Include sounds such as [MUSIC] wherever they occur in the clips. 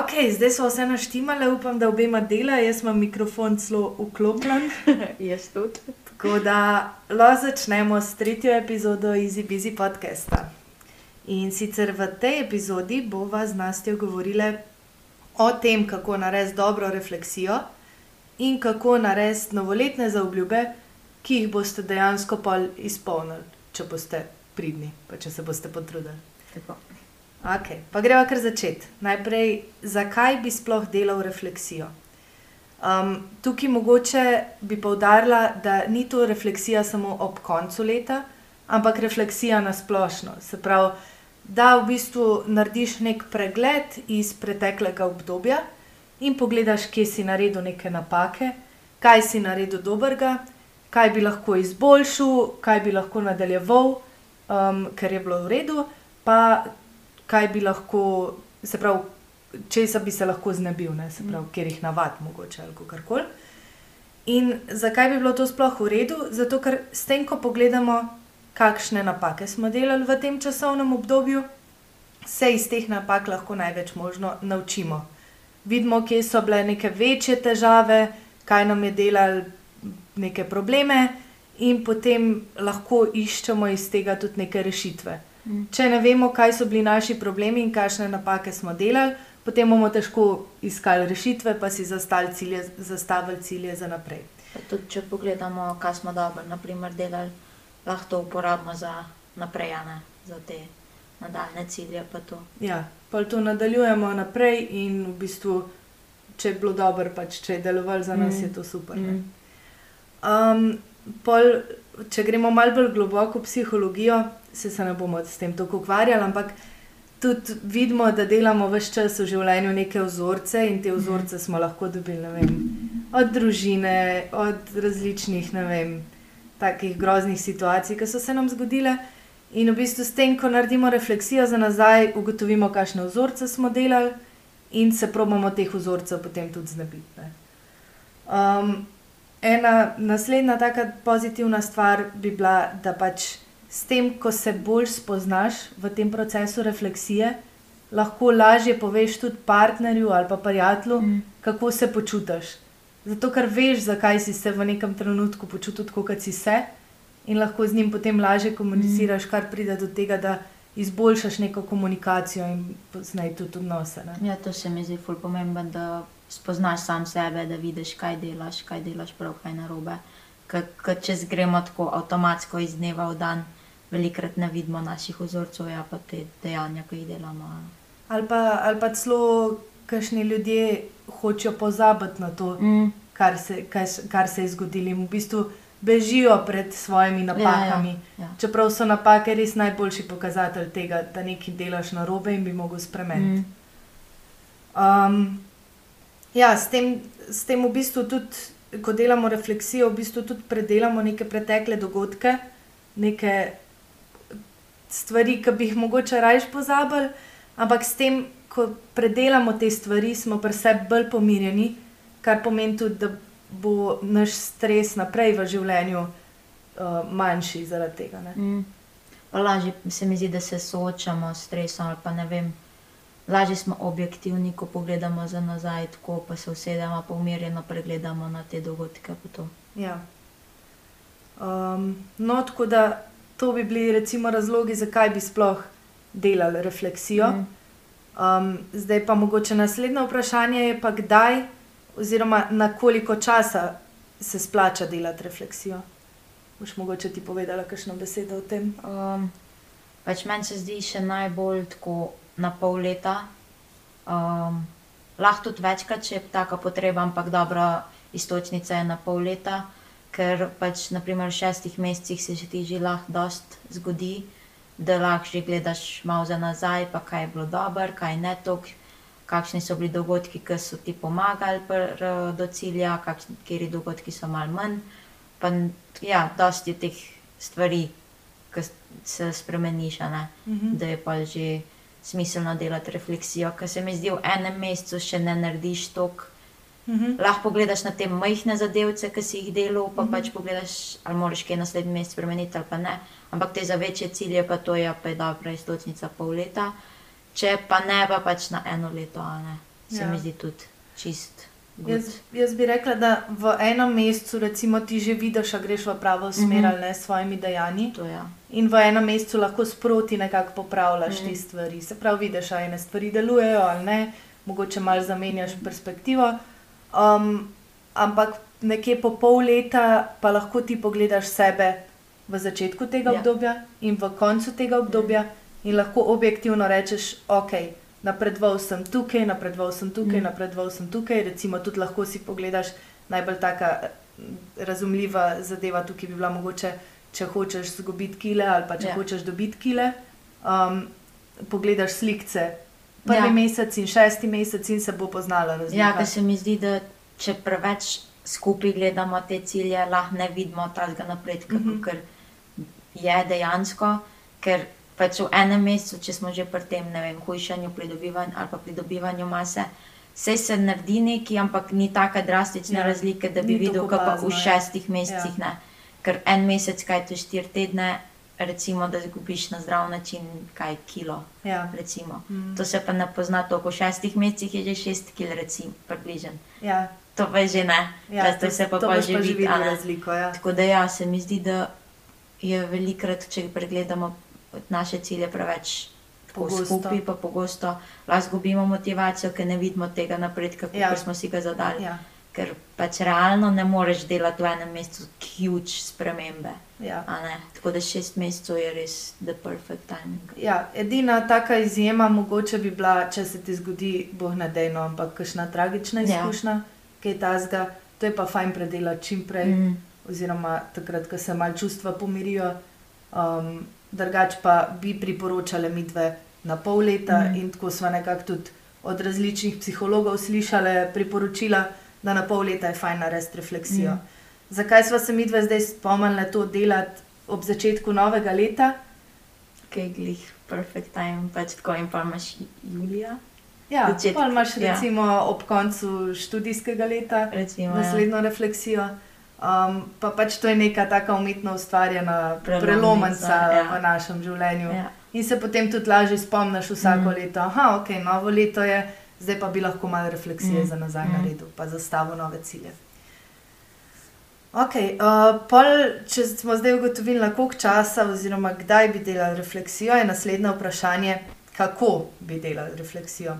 Ok, zdaj so vse naštimale, upam, da obema dela, jaz imam mikrofon celo vklopljen. [LAUGHS] Jaz tudi. Tako da lahko začnemo s tretjo epizodo Easy Busy podcasta. In sicer v tej epizodi bova z Nastjo govorila o tem, kako narediti dobro refleksijo in kako narediti novoletne zaobljube, ki jih boste dejansko pol izpolnili, če boste pridni, pa če se boste potrudili. Tako. Okay, pa greva kar začeti. Najprej, zakaj bi sploh delal refleksijo? Um, tukaj mogoče bi poudarila, da ni to refleksija samo ob koncu leta, ampak refleksija na splošno. Se pravi, da v bistvu narediš nek pregled iz preteklega obdobja in pogledaš, kje si naredil neke napake, kaj si naredil dobrega, kaj bi lahko izboljšal, kaj bi lahko nadaljeval, um, ker je bilo v redu, pa kaj bi lahko, se pravi, česa bi se lahko znebil, ne, se pravi, kjer jih navad, mogoče ali karkoli. In zakaj bi bilo to sploh v redu? Zato, ker s tem, ko pogledamo, kakšne napake smo delali v tem časovnem obdobju, se iz teh napak lahko največ možno naučimo. Vidimo, kje so bile neke večje težave, kaj nam je delalo neke probleme, in potem lahko iščemo iz tega tudi neke rešitve. Če ne vemo, kaj so bili naši problemi in kakšne napake smo delali, potem bomo težko iskali rešitve, pa si zastavili cilje, zastavili cilje za naprej. Pa tudi, če pogledamo, kaj smo dobro naprimer, delali, lahko to uporabimo za naprej, ne za te nadaljne cilje. pa to. Ja, pa to nadaljujemo naprej in v bistvu, če je bilo dobro, pač če je delovalo za nas, Mm. je to super. ne. Mm. Um, pol, če gremo malo bolj globoko v psihologijo, se, se ne bomo s tem tako ukvarjali, ampak tudi vidimo, da delamo vse čas v življenju neke vzorce in te vzorce smo lahko dobili vem, od družine, od različnih, vem, takih groznih situacij, ki so se nam zgodile. In v bistvu s tem, ko naredimo refleksijo za nazaj, ugotovimo, kakšne vzorce smo delali in se probamo teh vzorcev potem tudi znebiti. ne. Um, ena naslednja taka pozitivna stvar bi bila, da pač s tem, ko se bolj spoznaš v tem procesu refleksije, lahko lažje poveš tudi partnerju ali pa prijatelju, Mm. kako se počutiš. Zato, ker veš, zakaj si se v nekem trenutku počutil tako, kot si se, in lahko z njim potem lažje komuniciraš, kar pride do tega, da izboljšaš neko komunikacijo in poznaj tudi odnose. Ne? Ja, to se mi zdi ful pomembno, da spoznaš sam sebe, da vidiš, kaj delaš, kaj delaš prav, kaj narobe. Ker če gremo tako avtomatsko iz dneva v dan, velikrat ne vidimo naših vzorcev, ja pa te dejanja, ki jih delamo. a ne. Ali pa, ali pa celo, kakšni ljudje hočejo pozabiti na to, Mm. kar se, kaj, s- kar se je zgodilo, v bistvu bežijo pred svojimi napakami. Ja, ja. Čeprav so napake res najboljši pokazatelj tega, da nekaj delaš na robe in bi mogel spremeniti. Mm. Um, ja, s tem, s tem v bistvu tudi, ko delamo refleksijo, v bistvu tudi predelamo neke pretekle dogodke, neke stvari, ki bi jih mogoče raje pozabili, ampak s tem, ko predelamo te stvari, smo pri sebi bolj pomirjeni, kar pomeni tudi, da bo naš stres naprej v življenju uh, manjši zaradi tega. Mm. Lažje se mi zdi, da se soočamo s stresom, ali pa ne vem. Lažje smo objektivni, ko pogledamo za nazaj, tako pa se usedemo, pa umirjeno pregledamo na te dogodke. Ja. Um, no, tako da to bi bili recimo razlogi, zakaj bi sploh delali refleksijo. Mm. Um, zdaj pa mogoče naslednje vprašanje je pa kdaj oziroma na koliko časa se splača delati refleksijo. Boš mogoče ti povedala kakšno besedo o tem? Um, pač meni se zdi še najbolj tako na pol leta. Um, lahko tudi večkrat, če je taka potreba, ampak dobra istočnica je na pol leta, ker pač naprimer v šestih mesecih se ti že lahko dost zgodi, da lahko že gledaš malo za nazaj, pa kaj je bilo dobro, kaj ne tok, kakšni so bili dogodki, ki so ti pomagali pr, do cilja, kakšni kateri dogodki so malo manj. Pa ja, dosti je teh stvari, ki se spremeniš, ne Mhm. da je pa že smiselno delati refleksijo, ker se mi zdi, v enem mesecu še ne narediš toliko. Mhm. Lahko pogledaš na te majhne zadevce, ki si jih delal, pa Mhm. pač pogledaš, ali moraš kaj naslednji mesec spremeniti ali pa ne. Ampak te za večje cilje pa to je, pa je dobra istočnica pol leta. Če pa ne, pa pač na eno leto, a ne. se Ja. mi zdi tudi čist. Jaz, jaz bi rekla, da v enem mesecu recimo, ti že vidiš, da greš v pravo smer Mhm. ali ne s svojimi dejanji. To ja. In v enem mesecu lahko sproti nekako popravljaš mm. te stvari. Se pravi, vidiš, ali ene stvari delujejo ali ne, mogoče malo zamenjaš perspektivo. Um, ampak nekje po pol leta pa lahko ti pogledaš sebe v začetku tega Ja. ja. obdobja in v koncu tega obdobja, in lahko objektivno rečeš, ok. Napredoval sem tukaj, napredoval sem tukaj, mm. Napredoval sem tukaj. Recimo, tudi lahko si pogledaš najbolj taka eh, razumljiva zadeva, tukaj bi bila mogoče, če hočeš zgubiti kile ali pa če Ja. ja. hočeš dobiti kile. Um, pogledaš slikce, prvi Ja. mesec in šesti mesec in se bo poznala razlika. Ja, ker se mi zdi, da če preveč skupaj gledamo te cilje, lahko ne vidimo tega napredka, mm. -hmm. ker je dejansko. Ker pač v enem mesecu, če smo že pri tem, ne vem, hujšanju pridobivanju ali pa pridobivanju mase, vse se naredi neki, ampak ni tako drastične Ja, razlike, da bi ni videl, kako pa v ja. šestih mesecih ja. ne. Ker en mesec, kaj to štiri tedne, recimo, da zgubiš na zdrav način, kaj kilo. Ja. Recimo. Mm. To se pa ne pozna toliko, v šestih mesecih je že šest kil, recimo, približen. Ja, To pa že ne, ja, to, to se pa, to pa že vidi. razliko. Ja. Tako da ja, se mi zdi, da je velikrat, če pregledamo naše cilje preveč Pogosto. skupaj, pa pogosto lahko izgubimo motivacijo, ker ne vidimo tega napredka, kot Ja. smo si ga zadali. Ja, Ker pač realno ne moreš delati v enem mesecu huge spremembe. ja. ne. Tako da šest mesecev je res the perfect timing. Ja, edina taka izjema mogoče bi bila, če se ti zgodi, boh nadejno, ampak kakšna tragična Ja. izkušnja, ja. kaj tazga, to je pa fajn predelati čim prej, mm. Mm. oziroma takrat, ko se mal čustva pomirijo. Um, drugač pa bi priporočale midve na pol leta mm. In tako smo nekako tudi od različnih psihologov slišali priporočila, da na pol leta je fajn narediti refleksijo. Mm. Zakaj smo se midve zdaj spomnili to delati ob začetku novega leta? Kaj je glih perfect time, pač tako in pa imaš Julija. Ja, Začetek, pa imaš ja. recimo ob koncu študijskega leta Recimo, ja. naslednjo refleksijo. Um, pa pač to je neka taka umetno ustvarjena Prelomnica, prelomnica ja. v našem življenju. Ja. In se potem tudi lažje spomniš vsako mm. Leto, da ok, novo leto je, zdaj pa bi lahko malo refleksije mm. Za nazaj mm. mm. naredil, pa zastavil nove cilje. Ok, uh, pol, če smo zdaj ugotovili, na koliko časa oziroma kdaj bi delali refleksijo, je naslednje vprašanje, kako bi delali refleksijo.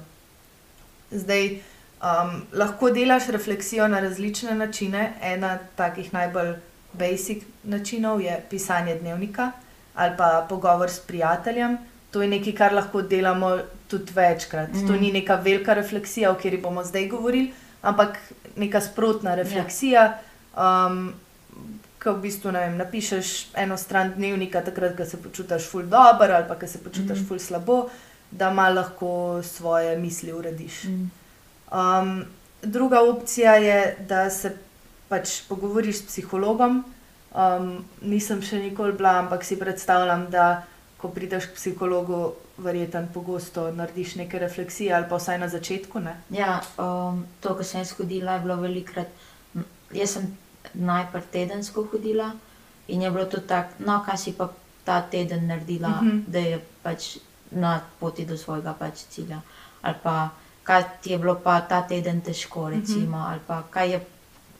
Zdaj, um, lahko delaš refleksijo na različne načine. Ena takih najbolj basic načinov je pisanje dnevnika ali pa pogovor s prijateljem. To je nekaj, kar lahko delamo tudi večkrat. Mm. To Mhm. ni neka velika refleksija, o kateri bomo zdaj govorili, ampak neka sprotna refleksija. Um, Ko v bistvu vem, napišeš eno stran dnevnika, takrat, ko se počutiš ful dobro ali pa ko se počutiš Mhm. ful slabo, da malo lahko svoje misli urediš. Mm. Um, druga opcija je, da se pač pogovoriš s psihologom. Um, nisem še nikoli bila, ampak si predstavljam, da ko prideš k psihologu, verjetno pogosto narediš neke refleksije ali pa vsaj na začetku. Ne? Ja, um, to, kar sem jaz hodila, je bilo velikrat. Jaz sem najprej tedensko hodila in je bilo to tako, no, kaj si pa ta teden naredila, uh Mhm. -huh. da je pač na poti do svojega pač cilja. Ali pa kaj ti je bilo pa ta teden težko, recimo, uh -huh. ali pa kaj, je,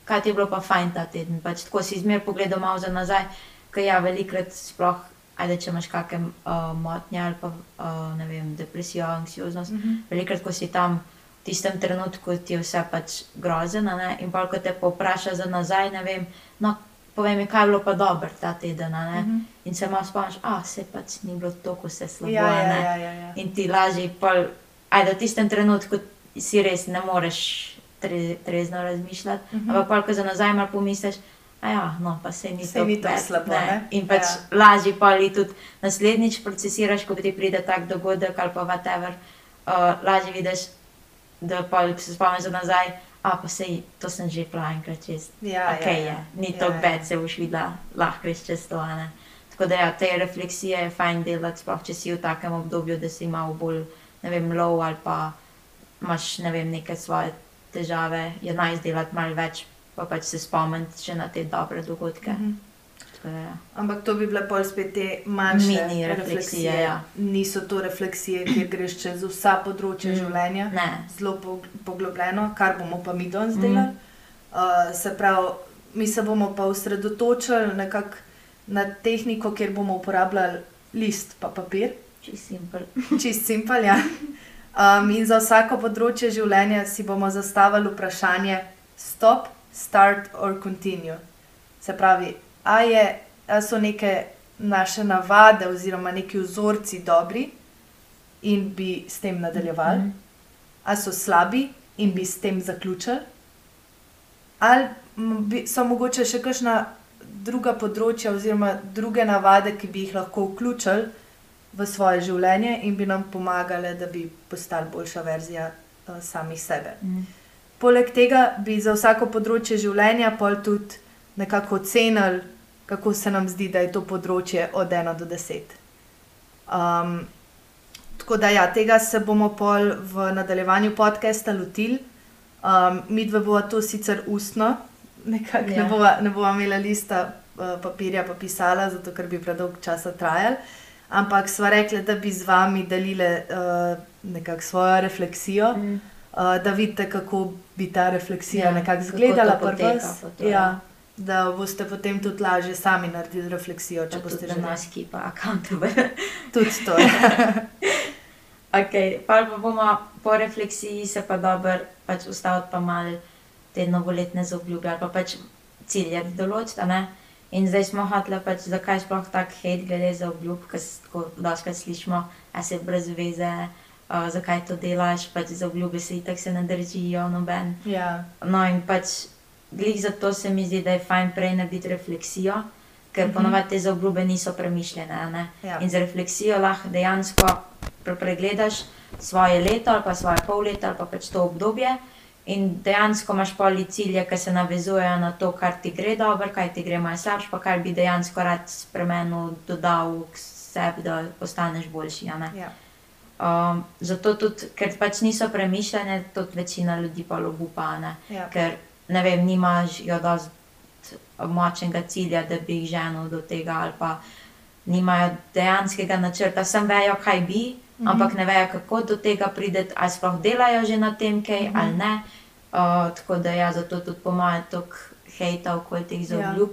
kaj ti je bilo pa fajn ta teden. Pač tako si zmer pogledal malo za nazaj, ker ja, velikrat sploh. Ajde, če imaš kakšne uh, motnje ali pa uh, ne vem, depresijo, anksioznost, Mhm. velikrat, ko si tam v tistem trenutku, ti je vse pač grozno. ne, In pa, ko te povpraša za nazaj, ne vem, no, povej mi, kaj je bilo pa dobro ta teden. ne. Mhm. In se malo spomniš, a se pač ni bilo tako vse slabo. Ja, ja, ja, ja, ja. In ti lažje, pol, ajde, v tistem trenutku si res ne moreš tre, trezno razmišljati. Mhm. Ampak, pol, ko za nazaj malo pomisliš. Ja, no, pa se ni tako slabo, ne. In pač Ja. ja. lažje pa ali tudi naslednjič procesiraš, ko ti pride tak dogodek ali pa whatever. Uh, lažje vidiš, da pa se spomniš za nazaj, a pa sej, to sem že bila enkrat čez. Ja, ok, ja, je, ja. ni Ja, to ja. bed, se boš videla, lahko greš čez to. ne. Tako da ja, te refleksije je fajn delati, sploh če si v takem obdobju, da si malo bolj, ne vem, low ali pa imaš, ne vem, neke svoje težave, je naj izdelati malo več, pa pač se spomniti še na te dobre dogodke. Tako da ja. Ampak to bi bile pol spet te manjše Mini refleksije, refleksije. ja. Niso to refleksije, kjer greš čez vsa področja Mm. življenja. Ne. zelo pog- poglobljeno, kar bomo pa mi danes Mhm. delali. Uh, se pravi, mi se bomo pa osredotočili na tehniko, kjer bomo uporabljali list pa papir, Čisto simpel. [LAUGHS] čist simpel. Ja. Um, in za vsako področje življenja si bomo zastavili vprašanje stop, start or continue. Se pravi, a, je, a so neke naše navade oziroma neki vzorci dobri in bi s tem nadaljevali. Mhm. ali so slabi in bi s tem zaključili, ali bi, so mogoče še kakšna druga področja oziroma druge navade, ki bi jih lahko vključili v svoje življenje in bi nam pomagale, da bi postali boljša verzija uh, samih sebe. Mhm. Poleg tega bi za vsako področje življenja pol tudi nekako ocenili, kako se nam zdi, da je to področje od 1 do 10. Um, tako da, ja, tega se bomo pol v nadaljevanju podcasta lotili. Um, mi dve bova to sicer ustno, nekako ja. Ne, bova, ne bova imela lista uh, papirja, pa pisala, zato ker bi predolg časa trajal. Ampak sva rekla, da bi z vami delile uh, nekako svojo refleksijo, Mhm. uh, da vidite, kako bi ta refleksija Ja, nekako kako izgledala to pri vas. to, Ja, da boste potem tudi lažje sami naredili refleksijo, če Pa boste tudi že nas kipa accountable. [LAUGHS] Tudi to. Ja. Ok, pa pa bomo po refleksiji se pa dobro pač ustaviti, pa malo te novoletne zaobljube ali pa pač cilje določiti. In zdaj smo hoteli, pač, zakaj sploh tako hate glede za obljub, ker se tako doskrat slišimo, a se brez veze, uh, zakaj to delaš, pač za obljube se itak se ne držijo, noben. ja. No, in pač glih zato se mi zdi, da je fajn prej narediti refleksijo, ker mm -hmm. ponovadi te zaobljube niso premišljene. ne. Ja. In za refleksijo lahko dejansko pre- pregledaš svoje leto ali pa svoje pol leta ali pa pač to obdobje. In dejansko imaš poli cilje, ki se navezujejo na to, kar ti gre dobro, kaj ti gre malo slabše, pa kar bi dejansko rad spremenil, dodal k sebi, da postaneš boljši. Ja. Um, zato tudi, ker pač niso premišljene, tudi večina ljudi pa lobupa, ne? Ja. ker ne vem, nimaš jo dosti močnega cilja, da bi jih ženil do tega, ali pa nimajo dejanskega načrta, sem vejo, kaj bi, mm Mhm. -hmm. ampak ne vejo, kako do tega prideti, ali sploh delajo že na tem, kaj mm. -hmm. ali ne. Uh, tako da ja, zato tudi po mojem toliko hejta okoli teh zaobljub.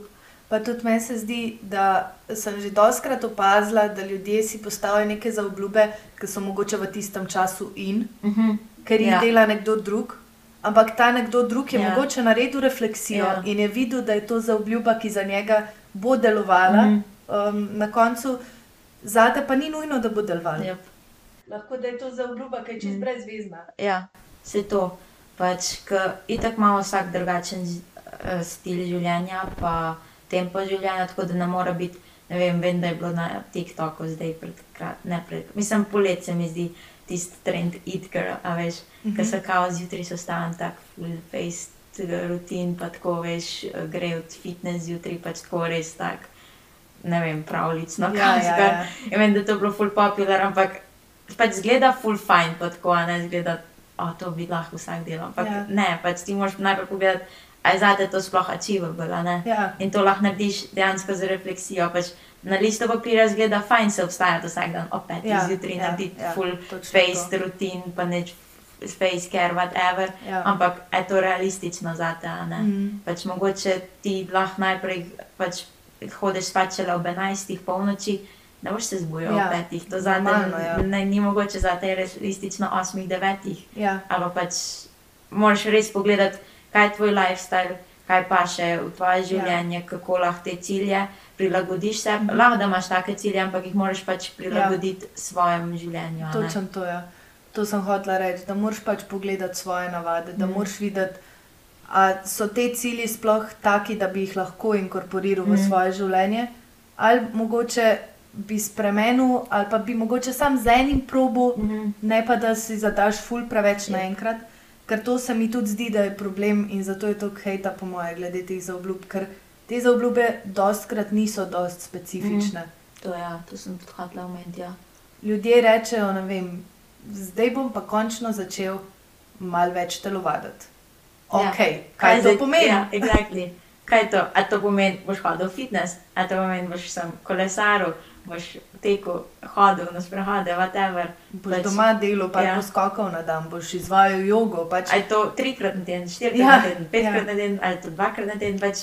Pa tudi meni se zdi, da sem že doskrat opazila, da ljudje si postavijo neke zaobljube, ki so mogoče v tistem času in, Uh -huh. ker jih ja. Ja. dela nekdo drug. Ampak ta nekdo drug je ja. Ja. mogoče naredil refleksijo ja. Ja. in je videl, da je to zaobljuba, ki za njega bo delovala. Mm Mhm. -hmm. um, na koncu, zate pa ni nujno, da bo delovala. Yep. Lahko da je to zaobljuba, ki je čist Mm. brezvezna. Ja, se to. Pač, ker itak ima vsak drugačen eh, stil življenja, pa tempo življenja, tako da ne more biti. Ne vem, vem, da je bilo na TikToku zdaj pred kratkim, mislim, polet se mi zdi tisti trend girl, a veš, mm -hmm. ker se kao zjutraj sestavljam tak full face rutin, pa tako veš, eh, gre od fitness zjutraj, pač tako res tak, ne vem, pravlično, Ja, ja, kanskar. ja. Ja, vem, da je to bilo full popular, ampak pač zgleda full fine, pa tako, a ne zgleda, o, to bi lahko vsak delal. Ampak Ja. ne, pač ti moraš najprej pogledati, a je zate to sploh achievable. Ja. In to lahko narediš dejansko z refleksijo. Pač na listu papirja zgleda fajn se obstajati vsak dan, opet Ja, zjutraj ja, narediti ja, full točno face to. rutin, pa neč face care, whatever. Ja. Ampak je to realistično zate, ne. Mhm. Pač mogoče ti lahko najprej pač hodiš spat šele ob 11. polnoči, ne boš se zbudil Ja, ob 5. To zate normalno, ja. ne, ni mogoče zate realistično 8. 9. Ja. Ali pa pač moraš res pogledati, kaj je tvoj lifestyle, kaj pa še v tvoje življenje, ja. kako lahko te cilje prilagodiš se. Mhm. Lahko da imaš take cilje, ampak jih moraš pač prilagoditi ja. svojemu življenju. a. Točno to je. To sem hotela reči, da moraš pač pogledati svoje navade, da mm. Mm. moraš videti, ali so te cilji sploh taki, da bi jih lahko inkorporiral mm. v Mm. svoje življenje, ali mogoče bi spremenil, ali pa bi mogoče sam z enim probu, mm. Mhm. ne pa da si zadaš ful preveč Ja. naenkrat. Ker to se mi tudi zdi, da je problem in zato je to hejta, po moje, glede teh zaobljub, ker te zaobljube dostkrat niso dost specifične. Mm. To, ja, to sem tudi hotela omeniti. Ja. Ljudje rečejo, ne vem, zdaj bom pa končno začel malo več telovaditi. Ja. Ok, kaj, kaj to zdaj- pomeni? Ja, exactly. kaj je to, a to pomeni, boš hodil v fitness, a to pomeni, boš sem kolesaril, boš tekel, hodil na sprehode, whatever. Boš Pač- doma delal, pa Ja. poskakal na dan, boš izvajal jogo. Pač, A je to trikrat na teden, štirikrat Ja, na teden, petkrat ja. na teden, ali to dvakrat na teden, pač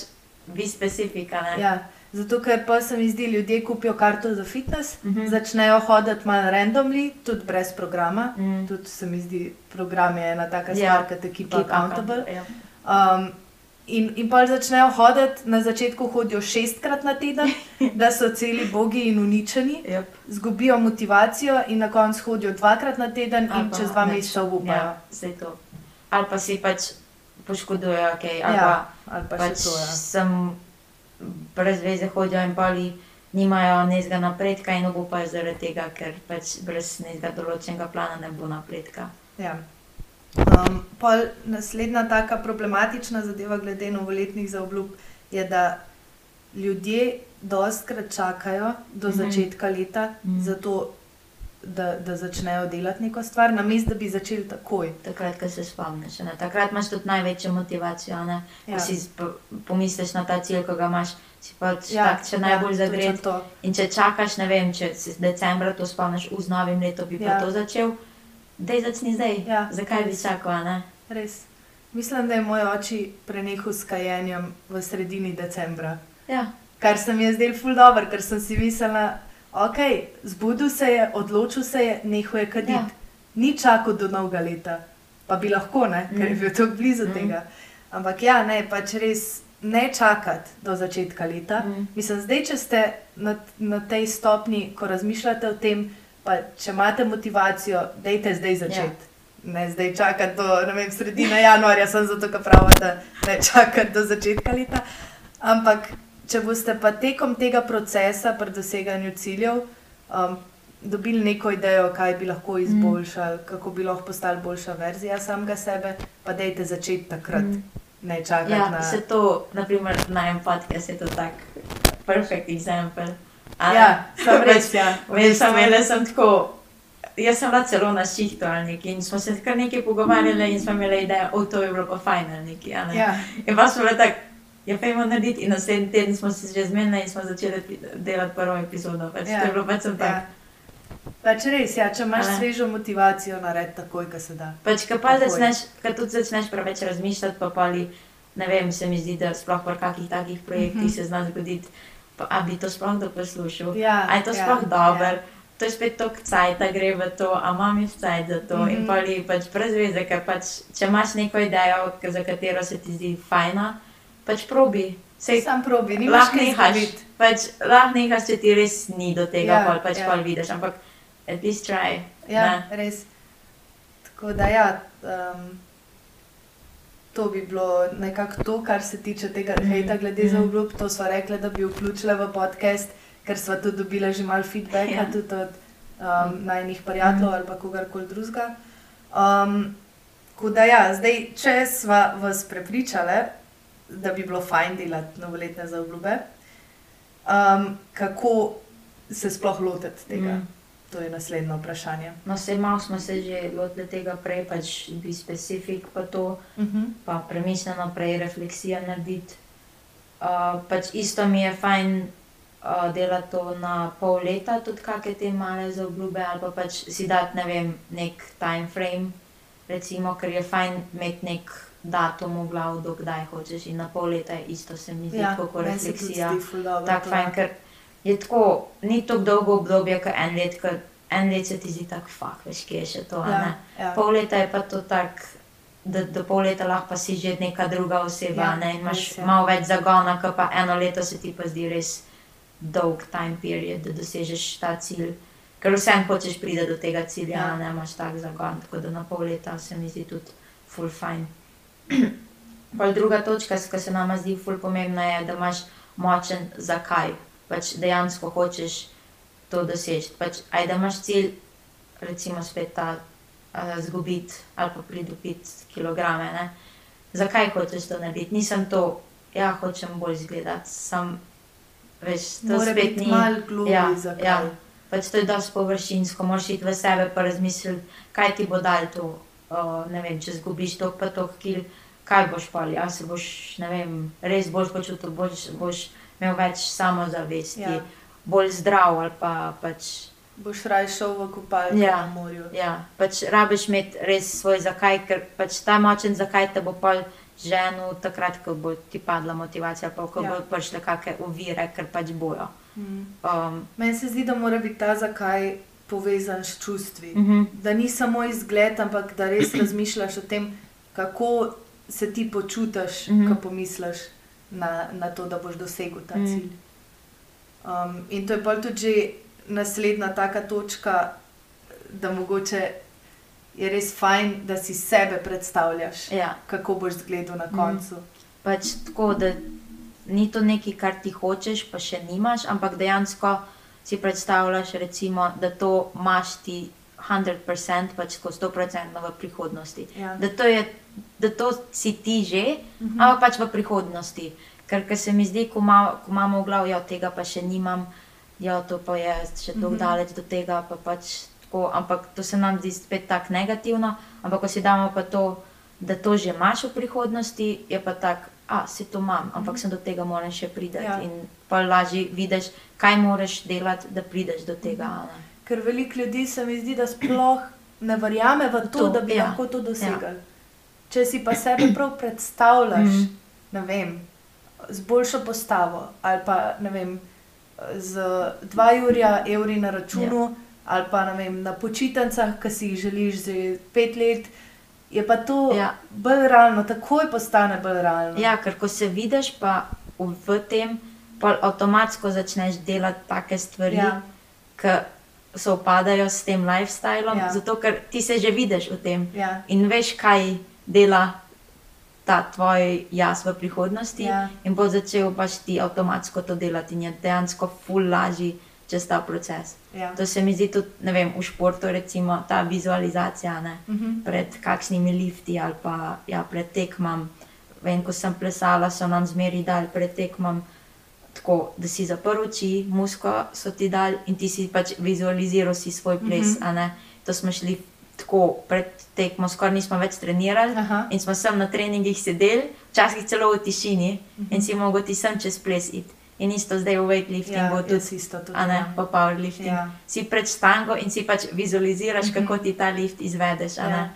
bi specifika. Ne? ja, zato, ker pa se mi zdi, ljudje kupijo karto za fitness, Mhm. začnejo hoditi malo randomly, tudi brez programa. Mm. Tudi se mi zdi, program je ena taka Ja, stvar, ki te Keep accountable. Ja. Um, in, in pa začnejo hoditi, na začetku hodijo šestkrat na teden, [LAUGHS] da so celi bogi in uničeni, Yep. zgubijo motivacijo in na koncu hodijo dvakrat na teden Ali in pa čez dva meseca obupajo. Ja, vse to. Ali pa si pač poškodujejo, okay, ali Ja, pa ali pa pač to. Ja. sem brez veze hodijo in poli nimajo nezga napredka in obupajo zaradi tega, ker pač brez nezga določenega plana ne bo napredka. Ja. Um, pol naslednja taka problematična zadeva glede novoletnih zaobljub je, da ljudje dostkrat čakajo do Mhm. začetka leta, Mhm. zato da, da začnejo delati neko stvar, namesto da bi začeli takoj. Takrat, ko se spomniš, ne? takrat imaš tudi največjo motivacijo. Ne? Ja. Ko si pomisliš na ta cilj, ko ga imaš, si pač Ja, tak, če najbolj ja, zagret. to. In če čakaš, ne vem, če se decembra to spomniš, v z novim letom bi pa Ja. to začel, dej začni zdaj. Ja, Zakaj bi res. čakal, a ne? Res. Mislim, da je moj oči prenehal s kajenjem v sredini decembra. Ja, Kar se mi je zdelo ful dobro, ker sem si mislila, ok, zbudil se je, odločil se je, nehal je kaditi. Ja. Ni čakal do novega leta, pa bi lahko, ne, ker je Mm. bil tako blizu Mm. tega. Ampak ja, ne, pač res ne čakati do začetka leta. Mm. Mislim, zdaj, če ste na, na tej stopni, ko razmišljate o tem, pa če imate motivacijo, dejte zdaj začeti. Ja. Ne zdaj čakati do vem, sredine januarja, sem zato, ker pravim, da ne čakati do začetka leta. Ampak, če boste pa tekom tega procesa pri doseganju ciljev um, dobili neko idejo, kaj bi lahko izboljšali, mm. kako bi lahko postali boljša verzija samega sebe, pa dejte začeti takrat, Mm. mm. ne čakati ja na. se to, naprimer, na en podcast je to tak perfect example. Ja, sem res, ja. Vem, sem imela sem tako. Jaz sem bila celo na šihtu ali nekaj in smo se kar nekaj pogovarjali in smo imeli idejo, o to je bilo pa fajn ali nekaj. a ne. Ja, In pa smo bili tako, ja, fejmo narediti in naslednji teden smo se že zmenili in smo začeli delati prvo epizodo. Pač Ja, To je bilo pač sem tak. ja. Pač res, ja, če imaš A ne? svežo motivacijo, naredi takoj, ko se da. Pač, ko pa začneš, ko tudi začneš preveč razmišljati, pa pali, ne vem, se mi zdi, da sploh pri kakih takih projektih Mhm. se zna zgoditi, pa a bi to sploh kdo poslušal. Ja, A je to ja, sploh dobro? Ja. To je spet toliko cajt, da gre v to, a imam jaz cajt za to. Mm -hmm. In Mhm. pa je pač brez veze, ker pač, če imaš neko idejo, za katero se ti zdi fajna, pač probi. Sej, Sam probi, nimaš lahko nehaš, pač, lahko nehaš, če ti res ni do tega, Ja, ja, pol, pač ja. ja. pol vidiš, ampak at least try. Ja, ne. res. Tako da, ja, um, to bi bilo nekako to, kar se tiče tega Mhm, hejta glede mhm. za obljub. To smo rekli, da bi vključili v podcast, ker smo tudi dobili že malo feedbacka, Ja. tudi od um, najnih prijateljev ali pa kogarkoli drugega. Um, tako da, ja, zdaj, če smo vas prepričali, da bi bilo fajn delati novoletne za obljube, um, kako se sploh lotiti tega? Mm. To je naslednje vprašanje. No, se malo smo se že lotili tega prej, pač bi specifik pa to, Uh -huh. pa premišljeno prej refleksija narediti. Uh, pač isto mi je fajn uh, delati to na pol leta, tudi kakšne te male za obljube, ali pa pač si dati, ne vem, nek time frame, recimo, ker je fajn imeti nek datum v glavu, do kdaj hočeš in na pol leta je isto, se mi zdi, ja, kot refleksija. Tako fajn, ja. ker je tako, ni tako dolgo obdobje, kot en let, ker en let se ti zdi tako, fuk, veš, kje je še to. Ja, ja. Pol leta je pa to tako, da do pol leta lahko si že neka druga oseba, Ja, ja, ne, imaš res je. malo več zagona, kot pa eno leto se ti pa zdi res dolg time period, da dosežeš ta cilj. Ker vsem hočeš priti do tega cilja, Ja. ja. ne imaš tak zagon, tako da na pol leta se mi zdi tudi full fine. Pol druga točka, ki se nama zdi full pomembna, je, da imaš močen zakaj, pač dejansko hočeš to doseči. Pač, aj da imaš cilj, recimo spet ta uh, zgubiti ali pa pridobiti kilograme. Ne? Zakaj hočeš to narediti? Nisem to, ja, hočem bolj izgledati, sem, veš, to Mora spet ni. malo globlje, Ja, zakaj. ja. Pač to je dosti površinsko, moraš iti v sebe pa razmisliti, kaj ti bo dal to. Uh, ne vem, če zgubiš to pa to kil, kaj boš pa, ja se boš, ne vem, res boš počutil, boš, boš imel več samozavesti, Ja. bolj zdrav ali pa pač. Boš raje šel v kopalko Ja. na morju. Ja, pač rabiš imeti res svoj zakaj, ker pač ta močen zakaj te bo pol ženil takrat, ko bo ti padla motivacija, pa ko Ja. ja. bo prišle kakšne ovire, ker pač bojo. Mm. Um, Meni se zdi, da mora biti ta zakaj povezan s čustvi. uh -huh. Da ni samo izgled, ampak da res razmišljaš o tem, kako se ti počutiš, mm. -hmm. ko pomisliš na, na to, da boš dosegel ta Mhm. cilj. Um, in to je pa tudi že naslednja taka točka, da mogoče je res fajn, da si sebe predstavljaš, ja. kako boš izgledal na Mhm. koncu. pač tako, da ni to nekaj, kar ti hočeš, pa še nimaš, ampak dejansko si predstavljaš, recimo, da to imaš ti 100%, pač tako 100% v prihodnosti. Ja. Da to, je, da to si ti že, Mhm. ampak pač v prihodnosti. Ker, ker se mi zdi, ko, ma, ko imamo v glavu, da tega pa še nimam, ja, to pa je še tako Mhm. mm -hmm. daleč do tega, pa pač tako, ampak to se nam zdi spet tako negativno. Ampak ko si damo pa to, da to že imaš v prihodnosti, je pa tako, a si to imam, ampak sem do tega moram še priti. Ja. Ja. In pa lažje vidiš, kaj moraš delati, da prideš do tega. ne. Ker veliko ljudi se mi zdi, da sploh ne verjame v to, To, da bi ja. lahko to dosegli. Če si pa sebe [CLEARS THROAT] prav predstavljaš, Mhm. ne vem, z boljšo postavo ali pa ne vem, z 2 jurja evri na računu ja. ali pa ne vem, na počitnicah, ki si jih želiš že pet let, je pa to ja. Bolj realno, takoj postane bolj realno. Ja, ker ko se vidiš pa v, tem, pa avtomatsko začneš delati take stvari, Ja. ki se upadajo s tem lifestylom, Ja. zato ker ti se že vidiš v tem Ja. in veš, kaj dela ta tvoj jaz v prihodnosti. Ja. In bo začel pač ti avtomatsko to delati in je dejansko ful lažji čez ta proces. Ja. To se mi zdi tudi, vem, v športu, recimo ta vizualizacija. Ne? Mhm. pred kakšnimi lifti ali pa ja, pred tekmam. Vem, ko sem plesala, so nam zmeri dali pred tekmam, tako, da si zaprl oči, musko so ti dali in ti si pač vizualiziral si svoj ples. Mm -hmm. To smo šli tako pred tekmo, skoraj nismo več trenirali. Aha. In smo sem na treningih sedeli, včasih celo v tišini mm Mhm. -hmm. in si mogel ti sem čez ples iti. In isto zdaj v weightliftingu Ja, tudi isto tudi. ne, ja. pa powerlifting. Ja. Ja. Si pred štango in si pač vizualiziraš, Mhm. kako ti ta lift izvedeš. Ja.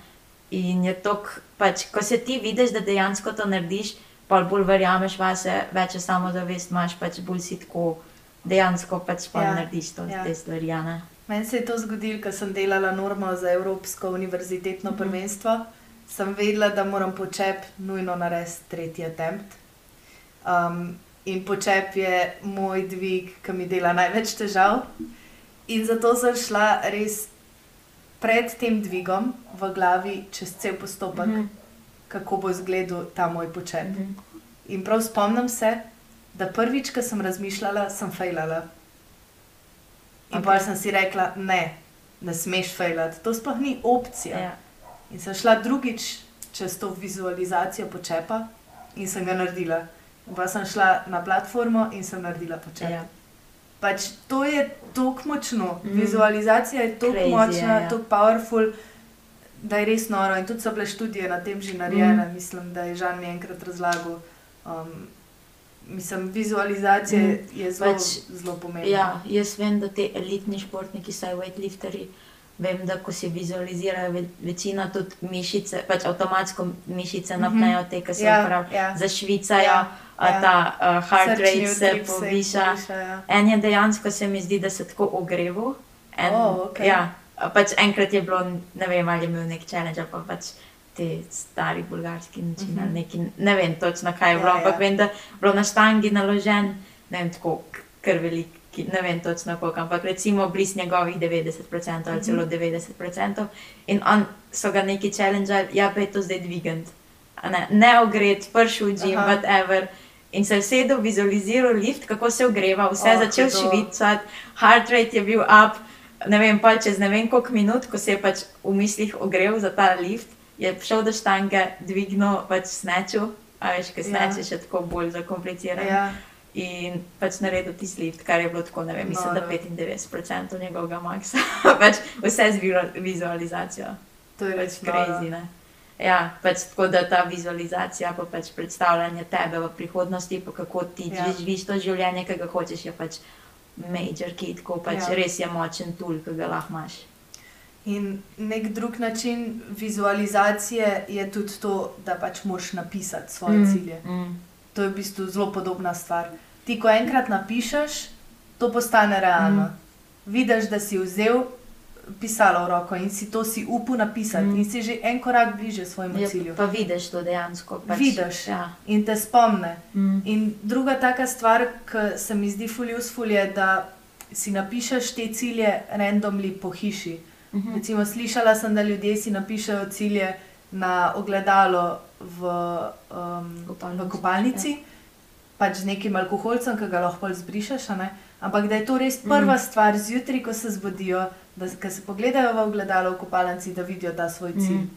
In je to, pač, ko se ti vidiš, da dejansko to narediš, pa bolj verjameš vase, večjo samozavest imaš, pač bolj si tako dejansko pač pa Ja, ja. narediš to, ja. ja. te stvari. a ne. Meni se je to zgodilo, ko sem delala normo za Evropsko univerzitetno Mhm. prvenstvo. Sem vedela, da moram počep nujno narediti tretji attempt. Um, in počep je moj dvig, ki mi dela največ težav. In zato sem šla res pred tem dvigom v glavi čez cel postopek, Mhm. kako bo izgledal ta moj počep. Mhm. In prav spomnim se, da prvič, ko sem razmišljala, sem fejlala. In okay. Pa sem si rekla, ne, ne smeš fejlati, to sploh ni opcija. Ja. In sem šla drugič čez to vizualizacijo počepa in sem ga naredila. In pa sem šla na platformo in sem naredila počep. Ja. Pač to je tako močno, mm. Vizualizacija je tako je, močna, ja. tako powerful, da je res noro. In tudi so bile študije na tem že narejene, mm. mislim, da je Žan mi enkrat razlagal. Um, mislim, vizualizacija mm. je zelo, Pač, zelo pomembna. Ja, jaz vem, da ti elitni športniki, saj weightlifterji, vem, da ko si vizualizirajo, ve, večina tudi mišice, pač avtomatsko mišice Mhm. napnejo te, ki se Ja, uporabljajo, ja. zašvicajo, Ja, ja, ja. ta uh, heart Srčni rate se poviša. poviša, ja. En je dejansko, se mi zdi, da se tako ogreval. En, O, okej. ja, pač enkrat je bilo, ne vem, ali je imel nek challenge, pa pač te stari bulgarski način, Mhm. ali neki, ne vem točno, kaj je bilo, Ja, ampak ja. vem, da je bilo na štangi naložen, ne vem, tako kar veliki, ne vem točno koliko, ampak recimo blizu njegovih 90% ali celo 90%. In on so ga neki challenge, ja, pa je to zdaj dvigant. Ne, ne ogret, prši v gym, Aha. whatever. In se je sedel, vizualiziral lift, kako se ogreva, vse Oh, začel hudo. švicati, heart rate je bil up. Ne vem, pa čez ne vem koliko minut, ko se je pač v mislih ogrel za ta lift, je šel do štange, dvignil pač sneču, a veš, kaj Ja. sneč je še tako bolj zakomplicirano. Ja, In pač naredil tisti lift, kar je bilo tako, ne vem, mislim, da Noro. 95% njegovega maksa. [LAUGHS] pač vse z vizualizacijo. to je Pač res noro. crazy, ne. Ja, pač tako da ta vizualizacija, pa pač predstavljanje tebe v prihodnosti, pa kako ti Ja. ja. živiš to življenje, ki ga hočeš, je pač major kit, ko pač Ja. ja. res je močen tool, ki ga lahko imaš. In nek drug način vizualizacije je tudi to, da pač moraš napisati svoje mm. cilje. Mm. To je v bistvu zelo podobna stvar. Ti, ko enkrat napišeš, to postane realno. Mm. Vidiš, da si vzel pisalo v roko in si to si upal napisati, mm. Mm. in si že en korak bliže svojemu Je, cilju. pa vidiš to dejansko. Pač, Vidiš. Ja. In te spomne. Mm. In druga taka stvar, ki se mi zdi fully useful, je, da si napišeš te cilje randomly po hiši. Mhm. Recimo, slišala sem, da ljudje si napišejo cilje na ogledalo v, um, Kopalnici, v kopalnici, ja. pač z nekim alkoholcem, ki ga lahko zbrišeš. Ampak da je to res prva mm. stvar zjutraj, ko se zbudijo, da se pogledajo v ogledalo v kopalnici, da vidijo ta svoj cilj. Mm.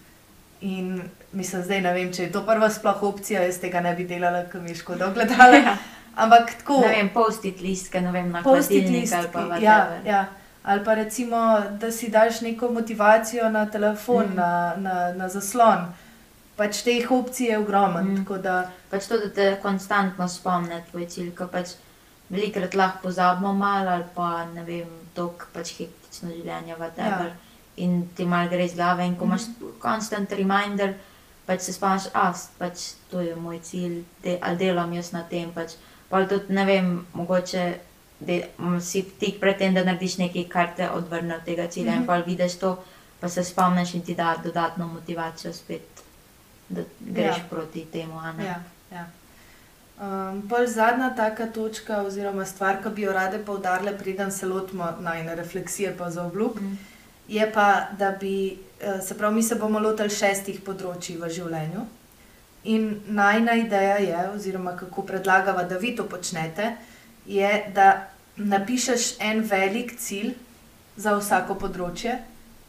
In mislim, zdaj ne vem, če je to prva sploh opcija, jaz tega ne bi delala, ker mi je škoda ogledala. [LAUGHS] Ja. Ampak tako. Ne vem, post-it listke, ne vem, na Post-it hladilnik listki, ali pa ja, ja. Ali pa recimo, da si daš neko motivacijo na telefon, mm. Mm. na, na, na zaslon. Pač teh opcij je ogromno. Mm. Mm. Tako da, Pač to, da te konstantno spomne tvoj cilj, ker pač velikrat lahko pozabimo malo ali pa ne vem, tok pač hektično življenje, whatever. Ja. In ti mal gre iz glave in ko imaš Mhm. constant reminder, pač se spomniš, a pač to je moj cilj, de, ali delam jaz na tem. Pač. Pa tudi ne vem, mogoče de, m, si tik pred tem, da narediš nekaj, kar te odvrne od tega cilja mm -hmm. Mhm. in pa vidiš to, pa se spomniš in ti da dodatno motivacijo spet, da greš Ja. proti temu. ja. ja. Um, pol zadnja taka točka, oziroma stvar, ki bi jo rade poudarile, preden se lotimo najne refleksije, pa za obljub, Mm. je pa, da bi, eh, se pravi, mi se bomo lotili šestih področji v življenju. In najna ideja je, oziroma kako predlagava, da vi to počnete, je, da napišeš en velik cilj za vsako področje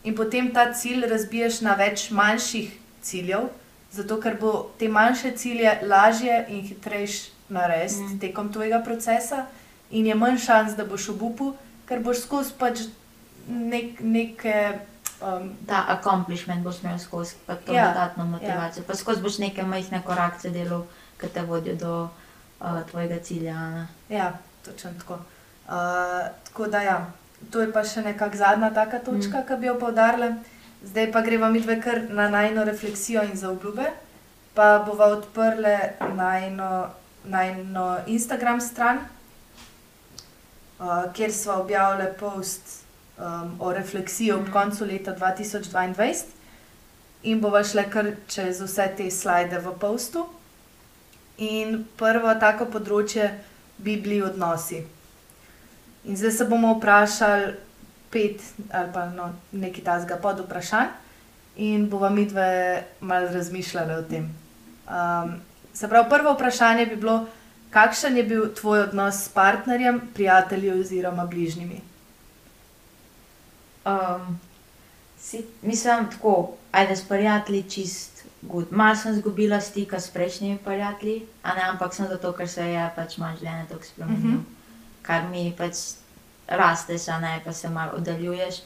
in potem ta cilj razbiješ na več manjših ciljev, zato ker bo te manjše cilje lažje in hitrejš narediti mm. Tekom tvojega procesa, in je manj šans, da boš obupu, ker boš skozi pač nek, neke. Um, Ta accomplishment boš imel skozi, pa to Ja, ja, dodatno motivacijo. Ja. Pa skozi boš neke majhne korakce delal, ki te vodijo do uh, tvojega cilja. ne. Ja, točno tako. Uh, tako da, ja, to je pa še nekakšna zadnja taka točka, mm. ki bi jo poudarila. Zdaj pa greva mi dve kar na najno refleksijo in za obljube. Pa bova odprla najno, najno Instagram stran, uh, kjer smo objavili post um, o refleksiji ob Mhm. koncu leta 2022. In bova šla kar čez vse te slide v postu. In prvo tako področje bi bili odnosi. In zdaj se bomo vprašali pet ali pa no, nekaj tasga pod vprašanj, in bova mi dve malo razmišljali o tem. Um, se pravi, prvo vprašanje bi bilo, kakšen je bil tvoj odnos s partnerjem, prijatelji oziroma bližnjimi? Um, si, mislim, tako, ajde s prijatelji čist. Malo sem izgubila stika s prejšnjimi prijatelji, ne, ampak sem zato, ker se je pač malo življenje tako spremenilo. Uh -huh. Kar mi pač rasteš, a ne, pa se malo oddaljuješ.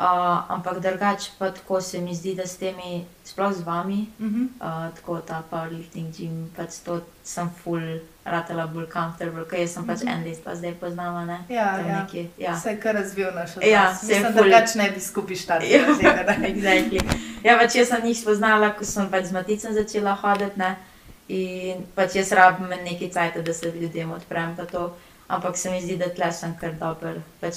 Uh, ampak drugače pa tako se mi zdi, da s temi, sploh z vami, Uh -huh. uh, tako ta powerlifting gym, pač to sem full ratela bolj comfortable, ker jaz sem pač Mhm. en let pa zdaj poznala, ne. Ja, Tam ja. nekje, ja. Vse, kar razvil naš odnos. Ja, se Mislim, da ful- drugače ne bi skupaj štartali. Ja. [LAUGHS] Exactly. Ja, pač jaz sem jih spoznala, ko sem pač z Maticem začela hoditi. Ne? In pač jaz rabim nekaj cajt, da se ljudem odprem. Ampak se mi zdi, da tle sem kar dober. Pač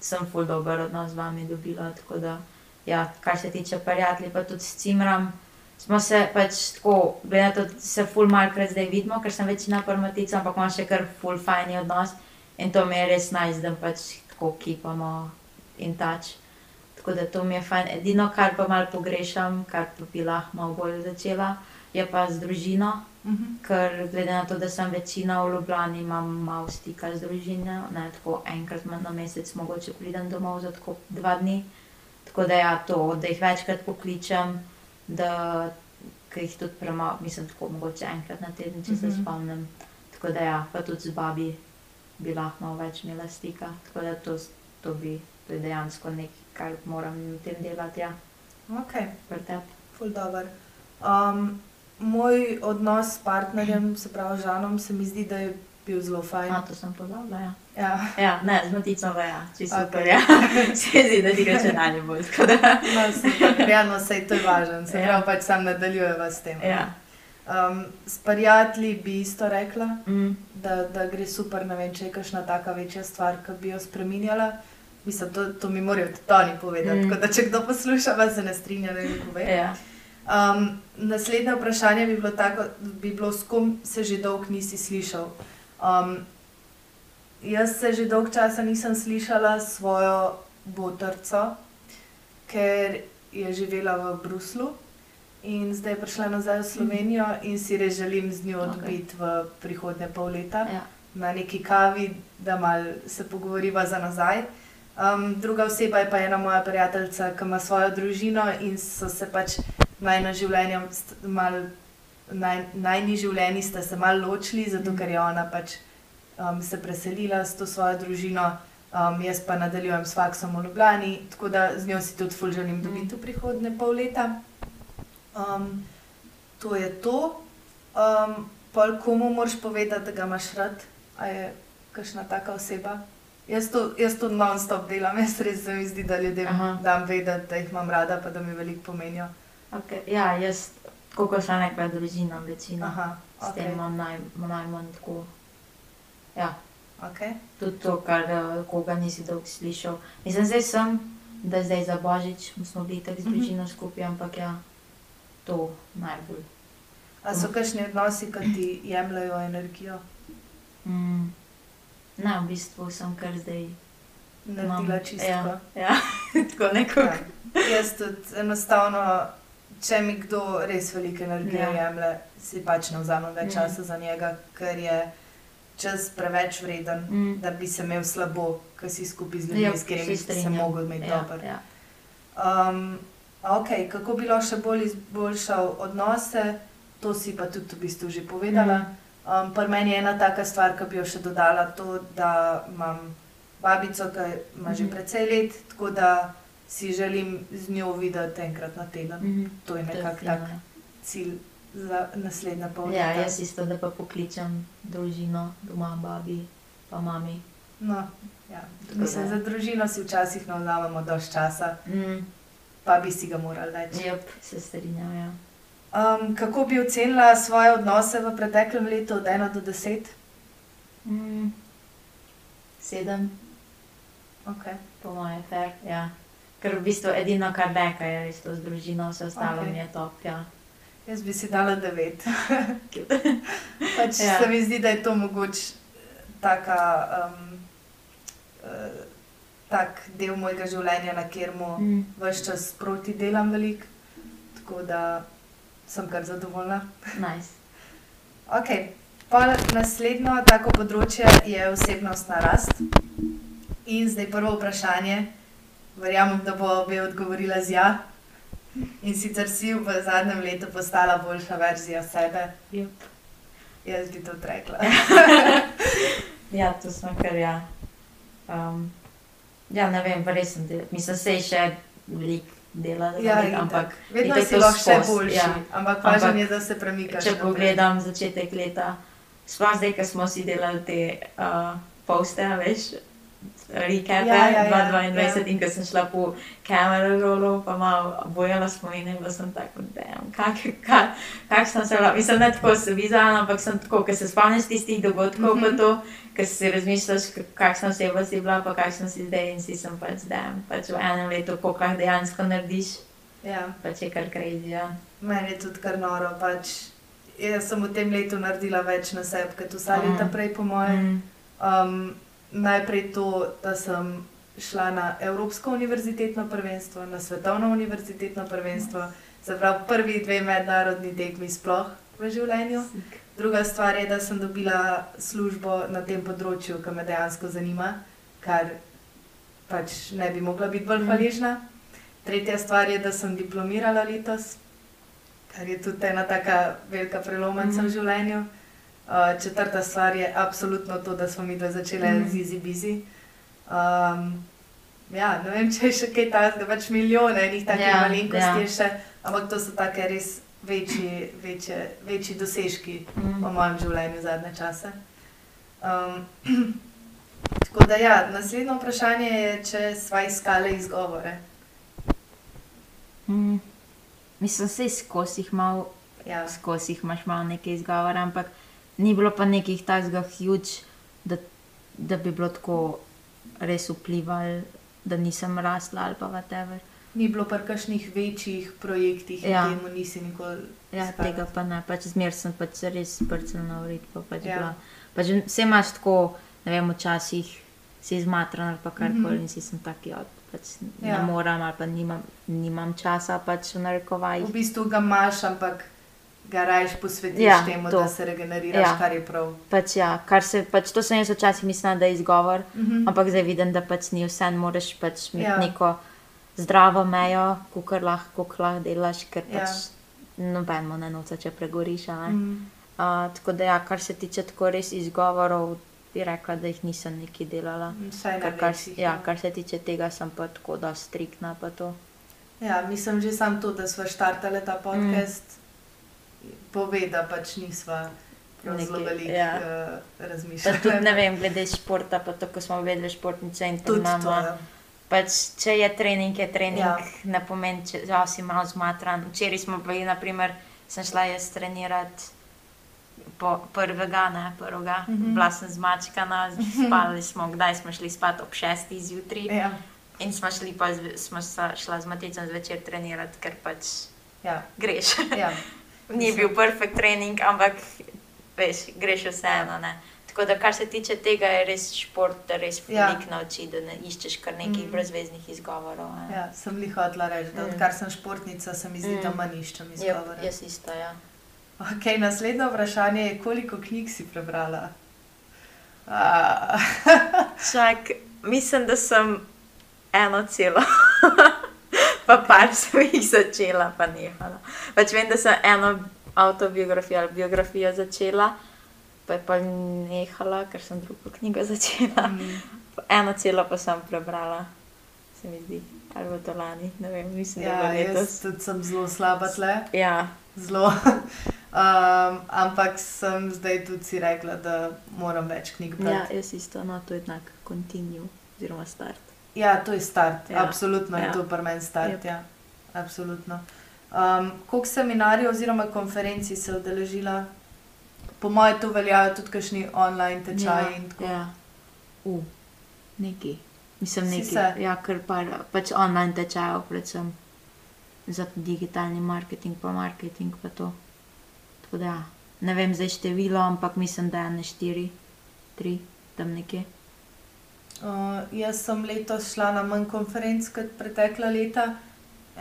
sem full dober odnos z vami dobila. Da, ja, kar se tiče prijateljev, pa tudi s Cimram. Smo se pač tako, glede na to, da se full malkrat zdaj vidimo, ker sem večina prmatica, ampak imam še kar full fajni odnos. In to mi je res najs, nice, da pač tako kipamo in tač. Tako da to mi je fajn. Edino, kar pa malo pogrešam, kar pa bi lahko malo bolj začela, je pa z družino. Mhm. Ker glede na to, da sem večina v Ljubljani, imam malo stika z družino, ne tako enkrat na mesec, mogoče pridem domov za tako dva dni. Tako da ja, to, da jih večkrat pokličem, da jih tudi premalo, mislim, tako mogoče enkrat na teden, če se Mhm. spomnim. Tako da ja, pa tudi z babi bi lahko malo več imela stika. Tako da to, to bi to je dejansko nekaj, kar moram na tem delati, ja, Ok, pri tebi. ful dobr. Um, moj odnos s partnerjem, se pravi Žanom, se mi zdi, da je bil zelo fajn. A, to sem pozabila. Ja. Ja. Ja, ne, z Maticom pa ja, čisto Okej. super. Ja. [LAUGHS] Se zdi, da ti gre še dalje bolj. No, super, ja, no, sej to je važno, se Ja. pravi, pač sam nadaljujeva s tem. Ja. Um, s prijatelji bi isto rekla, Mm. da, da gre super, ne vem, če je kakšna taka večja stvar, ki bi jo spremenjala. Mislim, to, to mi morajo tudi oni povedati. Mm. Tako da, če kdo posluša, pa se ne strinja, da mi pove. Ja. Um, naslednje vprašanje bi bilo tako, bi bilo, s kom se že dolgo nisi slišal. Um, jaz se že dolgo časa nisem slišala s svojo botrco, ker je živela v Bruslu in zdaj je prišla nazaj v Slovenijo in si res želim z njo Okej. odbiti v prihodnje pol leta Ja. na neki kavi, da mal se pogovoriva za nazaj. Um, druga oseba je pa ena moja prijateljica, ki ima svojo družino in so se pač najna življenja, st- mal, naj, najni življenji sta se mal ločili, zato ker je ona pač um, se preselila s to svojo družino, um, jaz pa nadaljujem s faksom v Ljubljani, tako da z njo si tudi ful želim dobiti v prihodnje pol leta. Um, to je to. Um, pol komu moraš povedati, da ga imaš rad, a je kakšna taka oseba. Jaz to, jaz to non-stop delam, jaz res se mi zdi, da ljudem Aha. dam vedeti, da jih imam rada, pa da mi veliko pomenijo. Okay. Ja, jaz, kot sem rekla, družina večina. Aha, S tem imam naj, najmanj tako. Ja, okay. tudi to, kar eh, koga nisi dolgo slišal. Mislim, zdaj sem, da zdaj za božič smo bili tako z družino skupaj, ampak ja, to najbolj. A so kakšni odnosi, ki ti jemljajo energijo, Mm. Ne, v bistvu sem kar zdaj. naredila čistko? Ja, ja. [LAUGHS] tako nekako. Ja. Jaz tudi enostavno, če mi kdo res veliko energije ja. jemlje, si pač ne vzamem več Mm. časa za njega, ker je čas preveč vreden, Mm. da bi se imel slabo, ker si skupaj z ljudmi, Ja, s katerimi si se mogel imeti Ja, dobro. ja. Um, ok, kako bi lahko še bolj izboljšal odnose, to si pa tudi v bistvu že povedala. Mm. Um, Pri meni je ena taka stvar, ki bi jo še dodala, to, da imam babico, ki ima že Mhm. precej let, tako da si želim z njo videti enkrat na teden. Mhm. To je nekako tak ja. cilj za naslednja pol Ja, leta. jaz isto, da pa pokličem družino, doma, babi, pa mami. No, ja. Tako Mislim, da- za družino si včasih ne vzamemo dovolj časa, Mm. pa bi si ga morali več. Jep, se strinjam. Ja. Um, kako bi ocenila svoje odnose v preteklem letu od 1 do 10? Mm. Sedem, Okay. po mojem, fair. Ja. Ker v bistvu edino, kar beka, je res to z družino, vse ostalo Okej. mi je top. Ja. Jaz bi si dala 9. [LAUGHS] pač Ja. Se mi zdi, da je to mogoče taka, um, uh, tak del mojega življenja, na katerem Mm. vse čas proti delam veliko. Tako da sem kar zadovoljna. Nice. [LAUGHS] Okay. Pa naslednjo tako področje je osebnostna rast. In zdaj prvo vprašanje, verjamem, da bo obe odgovorila z ja. In sicer si v zadnjem letu postala boljša verzija sebe. Yep. Jaz bi to rekla. [LAUGHS] Ja, to smo kar ja. Um, ja, ne vem, res sem, mislim, se je še veliko dela, Ja, itak. ampak Vedno si lahko še boljši, ja. ampak važno je, da se premikaš. če naprej. pogledam začetek leta, sploh zdaj, ko smo si delali te uh, poste, veš, recape Ja, ja, ja, 2022 ja. in ko sem šla po kameru rolo, pa malo bojala spomine, pa sem tako, da kak, kak, kak sem se, la- mislim, ne tako se vizualno, ampak sem tako, ker se spomniš tistih dogodkov, mm Mhm. -hmm. pa to, ker si razmišljaš, k- kakšna oseba si bila, pa kakšna si zdaj in si sem pač zdaj, pač v enem letu, koliko lahko dejansko narediš, Ja. pač je kar crazy, ja. Meni je tudi kar noro. Pač, jaz sem v tem letu naredila več na sebi, kot vsa Mhm. leta prej, po mojem. Mm. Um, najprej to, da sem šla na Evropsko univerzitetno prvenstvo, na Svetovno univerzitetno prvenstvo, se pravi prvi dve mednarodni tekmi sploh v življenju. Druga stvar je, da sem dobila službo na tem področju, ki me dejansko zanima, kar pač ne bi mogla biti bolj Mhm. hvaležna. Tretja stvar je, da sem diplomirala letos, kar je tudi ena taka velika prelomnica v Mhm. življenju. Uh, četrta stvar je absolutno to, da smo mi dve začele Mhm. z Easy Busy. Um, ja, ne vem, če je še kaj takega, pač milijone enih takih Ja, malenkosti ja. je še, ampak to so take res večji, večje, večji dosežki Mm. v mojem življenju zadnje čase. Um, [CLEARS THROAT] tako da, ja, naslednje vprašanje je, če sva iskali izgovore. Mm. Mislim, da skozi jih malo, Ja, skozi jih imaš malo nekaj izgovora, ampak ni bilo pa nekih takega huge, da, da bi bilo tako res vplivalo, da nisem rasla ali pa whatever. ni bilo pa kakšnih večjih projektih, Ja. ja. temu nisi nikoli. Ja, tega pa ne, pač zmer sem pač res prcel na urit, pa pač Ja. ja. bila. Pač vse imaš tako, ne vem, včasih si izmatran ali pa karkoli Mhm. mm -hmm. in si sem taki, ja, pač ja. Ja. ne morem ali pa nimam, nimam časa pač v narekovajih. V bistvu ga imaš, ampak ga rajš posvetiš Ja, temu, to. da se regeneriraš, Ja. kar je prav. Pač ja, kar se, pač to sem jaz včasih mislila, da je izgovor, Mhm. ampak zdaj vidim, da pač ni vse, moraš pač imeti Ja. ja. neko zdravo mejo, kukar lahko, lahko delaš, ker Ja. pač nobeno ne noče, če pregoriš. ne. Mhm. Uh, tako da, ja, kar se tiče tako res izgovorov, bi rekla, da jih nisem nekaj delala. Vsaj na Ker, kar, večjih, ja, no. kar se tiče tega, sem pa tako da striktna. To. Ja, mislim že sam to, da smo štartali ta podcast, mm. Pove, da pač nisva zelo veliko ja. uh, Pa razmišljali. tudi ne vem, glede športa, pa tako smo vedeli športnice in Tudi tudi to. imamo. ja. Pač, če je trening, je trening, Ja. ne pomeni, če ja, si malo zmatran. Včeraj smo bili, naprimer, sem šla jaz trenirati po prvega, ne prvega, mm Mhm. -hmm. bila sem zmačkana, spali smo, kdaj smo šli spat ob šestih zjutraj. Ja, In smo šli pa, smo šla z Maticem zvečer trenirati, ker pač ja, greš. ja. [LAUGHS] Ni bil perfekt trening, ampak veš, greš vseeno. Ne? Tako da, kar se tiče tega, je res šport, da res Ja. veliko nauči, da ne iščeš kar nekih Mm. brezveznih izgovorov. ne. ja sem li hotela reči, da Mm. odkar sem športnica, se mi zdi, mm. da manj iščem Jep, izgovore. jaz isto, ja. Okay, naslednje vprašanje je, koliko knjig si prebrala? Čak, mislim, da sem eno celo, [LAUGHS] pa par [LAUGHS] sem jih začela, pa nehala. Pač vem, da sem eno avtobiografijo ali biografijo začela, pa je pa nehala, ker sem drugo knjigo začela. mm, Eno celo pa sem prebrala, se mi zdi, ali v to lani, ne vem, mislim, da ja, je jaz letos. tudi sem zelo slaba tle. Ja, Zelo. [LAUGHS] Um, ampak sem zdaj tudi si rekla, da moram več knjig ja, brati. jaz isto, no, to je enak continue, oziroma start. Ja, to je start. Ja. Ja. Absolutno je Ja. to pri meni start. Jep. Ja. Absolutno. Um, koliko seminarjev oziroma konferenci se udeležila? Po mojem, to veljajo tudi kakšni online tečaji. in tako. Ja, u, neki. Mislim, neki. Ja, ker par, pač online tečajev, predvsem za digitalni marketing, pa marketing, pa to. Tako da, ja. ne vem zdaj število, ampak mislim, da je ne štiri, tri, tam nekje. Uh, jaz sem letos šla na manj konferenc kot pretekla leta,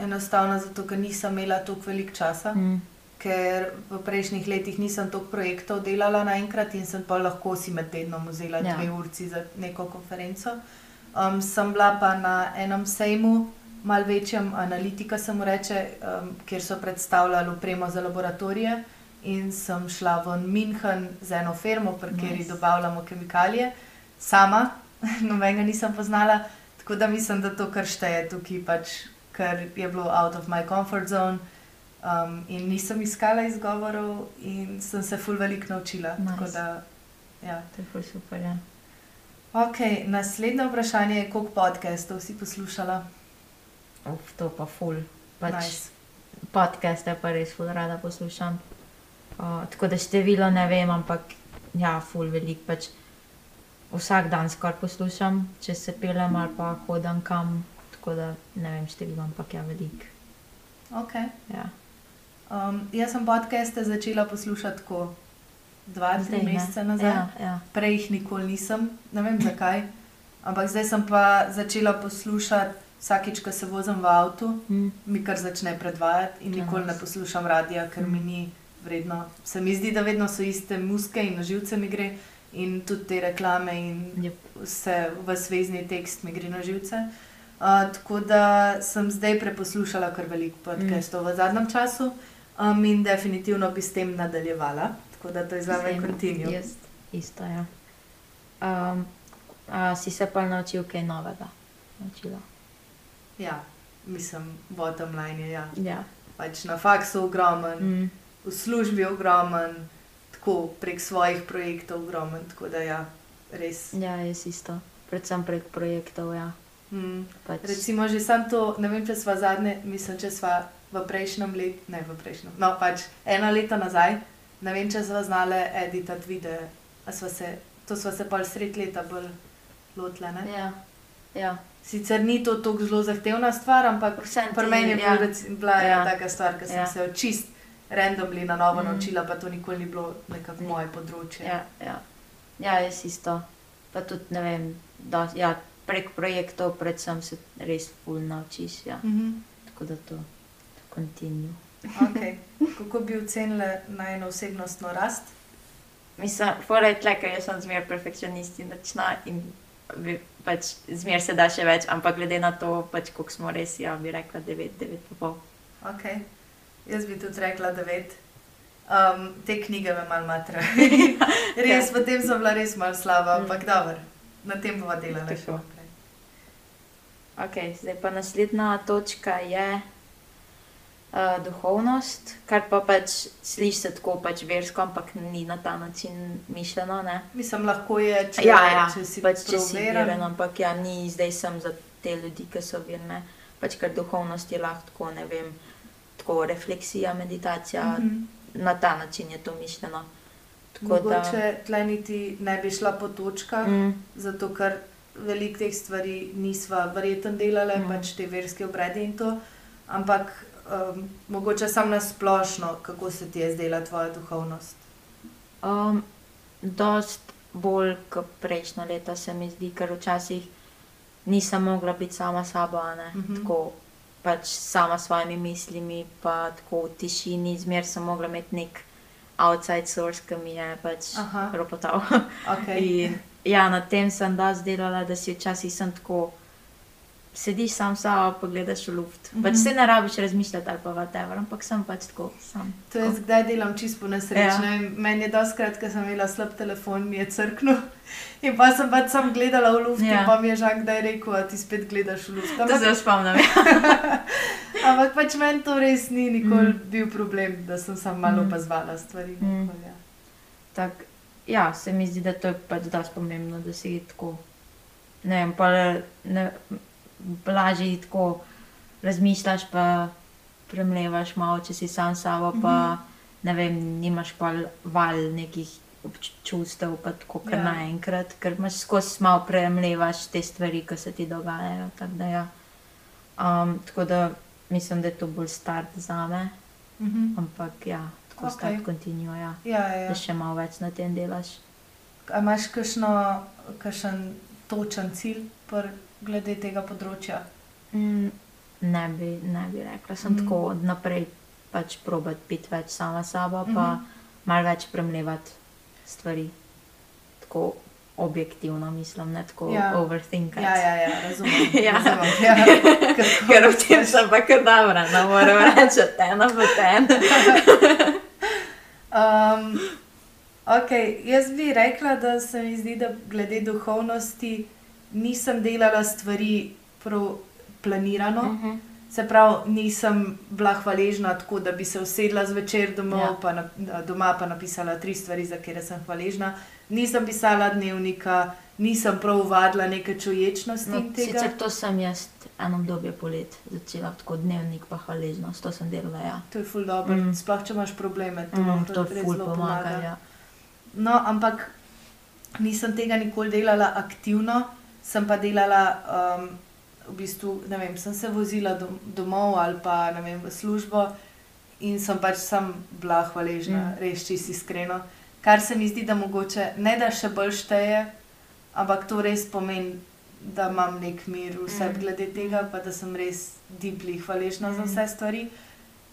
enostavno zato, ker nisem imela toliko veliko časa. Mm. ker v prejšnjih letih nisem toliko projektov delala naenkrat in sem pa lahko si med tednom vzela. Ja. dve urci za neko konferenco. Um, sem bila pa na enem sejmu, mal večjem, analitika se mu reče, um, kjer so predstavljali opremo za laboratorije. In sem šla v München z eno firmo, pri kateri Nice. dobavljamo kemikalije, sama, [LAUGHS] nobenega nisem poznala, tako da mislim, da to kar šteje tukaj, pač, ker je bilo out of my comfort zone. Um, in nisem iskala izgovorov, in sem se ful veliko naučila. Nice. Da, ja. To je ful super, ja. okay, naslednje vprašanje je, koliko podcastov si poslušala? Uf, to pa ful. Pač nice. Podcaste pa res ful rada poslušam. Uh, tako da število ne vem, ampak ja, ful velik. Pač vsak dan skoraj poslušam, če se pelem ali pa hodim kam. Tako da ne vem število, ampak ja, velik. Okay. Ja. Um, jaz sem podcaste začela poslušati tako dva, tri Zdaj, ne. mesece nazaj. Ja, ja. Prej jih nikoli nisem, ne vem zakaj. Ampak zdaj sem pa začela poslušati vsakič, ko se vozim v avtu, Hm. mi kar začne predvajati in nikoli ne poslušam radia, ker mi Mm. ni vredno. Se mi zdi, da vedno so iste muske in na živce mi gre in tudi te reklame in Jep. vse v svezni tekst mi gre na živce. Uh, tako da sem zdaj preposlušala kar veliko podcastov mm. v zadnjem času um, in definitivno bi s tem nadaljevala. Tako da to je za me kontinuum. Jaz isto, ja. Um, a si se pa naučil kaj novega? Naučila. Ja, mislim, bottom line je ja. Ja. pač na faksu ogromen, Mm. v službi ogromen, tako prek svojih projektov ogromen. Tako da ja, res. Ja, jaz isto. Predvsem prek projektov, ja. Mm. Pač, Recimo, že sam to, ne vem, če sva zadnje, mislim, če sva v prejšnjem letu, ne v prejšnjem, no pač eno leto nazaj, ne vem, če sva znala editati videe. A Sva se, to sva se pa sred leta bolj lotile. ne? ja, ja. Sicer ni to tako zelo zahtevna stvar, ampak pri meni je ja. bila, ja. Taka stvar, ker sem Ja. se jo čist randomly na novo Mm. mm. naučila, pa to nikoli ni bilo nekako moje področje. Ja, ja. ja, jaz isto. Pa tudi ne vem, da ja, prek projektov predvsem se res ful naučiš. Ja. Mhm. Tako da to kontinju. Okay. [LAUGHS] Kako bi ocenila najno osebnostno rast? Mislim, fora je ker jaz sem zmer perfekcionist in pač zmer se da še več, ampak glede na to, pač, koliko smo res, ja, bi rekla 9, 9,5. Okay. Jaz bi tudi rekla devet. Um, te knjige me malo matra. [LAUGHS] res, Ja. potem sem bila res malo slaba, Mm. ampak dobro, na tem bova delala Tako. Okay, zdaj pa naslednja točka je uh, duhovnost, kar pa pač sliši se tako pač versko, ampak ni na ta način mišljeno. Ne? Mislim, lahko je, če, ja, ja, če si pač, če si veren, ampak ja, ni zdaj sem za te ljudi, ki so verne. Pač ker duhovnost je lahko ne vem, tako refleksija, meditacija, mm. -hmm. na ta način je to mišljeno. Tako Mogoče tle niti ne bi šla po točkah, Mm, zato ker veliko teh stvari nisva verjeten delale, Mhm. mm. pač te verske obrede in to, ampak um, mogoče sam na splošno, kako se ti je zdela tvoja duhovnost. Um, dost bolj kot prejšnja leta se mi zdi, ker včasih nisem mogla biti sama sabo, ne Mhm. tako pač sama s svojimi mislimi, pa tako v tišini, zmer sem mogla imeti nek outside source, ki mi je pač Aha. ropotal. Okay. [LAUGHS] In ja, na tem sem dosti delala, da si včasih sem tako. Sediš sam s sabo, pa gledaš v luft. Mm -hmm. Pač Mhm. se ne rabiš razmišljati ali pa whatever, ampak sem pač tako sam. To jaz kdaj delam čisto po nesreči. Ja. Ja. Meni je doskrat, ker sem imela slab telefon, mi je crknil. [LAUGHS] In pa sem pač sam gledala v luft, ja. Ja. in pa mi je žal, da je rekel, da ti spet gledaš v luft. To Ampak, se spomnim. [LAUGHS] ampak pač meni to res ni nikoli Mm. mm. bil problem, da sem samo malo Mm. opazovala stvari. Mm. Mm. Ja. Tak, ja, se mi zdi, da to je pač dosti pomembno, da si tako. Ne vem, pa ne, blažje tako razmišljaš, pa premlevaš malo, če si sam s sabo, pa Mhm. ne vem, nimaš pa val nekih čustev, pa tako kar Ja. naenkrat, ker imaš skozi malo premlevaš te stvari, ki se ti dogajajo. Tako da, ja. um, tako da mislim, da je to bolj start za me, Mhm. ampak ja, tako okay. start kontinua. Ja. Ja, ja, ja. Da še malo več na tem delaš. A imaš kakšno, kakšen točen cilj pri glede tega področja? Mm, ne, bi, ne bi rekla, sem Mm. mm. tako od naprej pač probat biti več sama s sabo, pa Mhm. malo več premljevati stvari. Tako objektivno mislim, ne tako Ja. overthinkati. Ja, ja, ja, razumem. [LAUGHS] Ja. razumem ja. [LAUGHS] Ker v tem sem pa kar dobra, ne morem [LAUGHS] reči, ena v ten. Um, okay, jaz bi rekla, da se mi zdi, da glede duhovnosti nisem delala stvari prav planirano. Mhm. Se pravi, nisem bila hvaležna tako, da bi se usedla zvečer domov, ja. Pa na, doma pa napisala tri stvari, za katere sem hvaležna. Nisem pisala dnevnika, nisem prav uvadila neke čuječnosti No, sicer to sem jaz eno obdobje polet začela, tako dnevnik pa hvaležnost, to sem delala. Ja. To je ful dobro, mm. Sploh če imaš probleme. To, Mm, to res ful zelo pomaga. Ja. No, ampak nisem tega nikoli delala aktivno, sem pa delala, um, v bistvu, ne vem, sem se vozila dom, domov ali pa ne vem, v službo in sem pač sem bila hvaležna, mm. Res čisto iskreno. Kar se mi zdi, da mogoče ne da še bolj šteje, ampak to res pomeni, da imam nek mir v sebi Mm. glede tega, pa da sem res deeply hvaležna za Mm. vse stvari.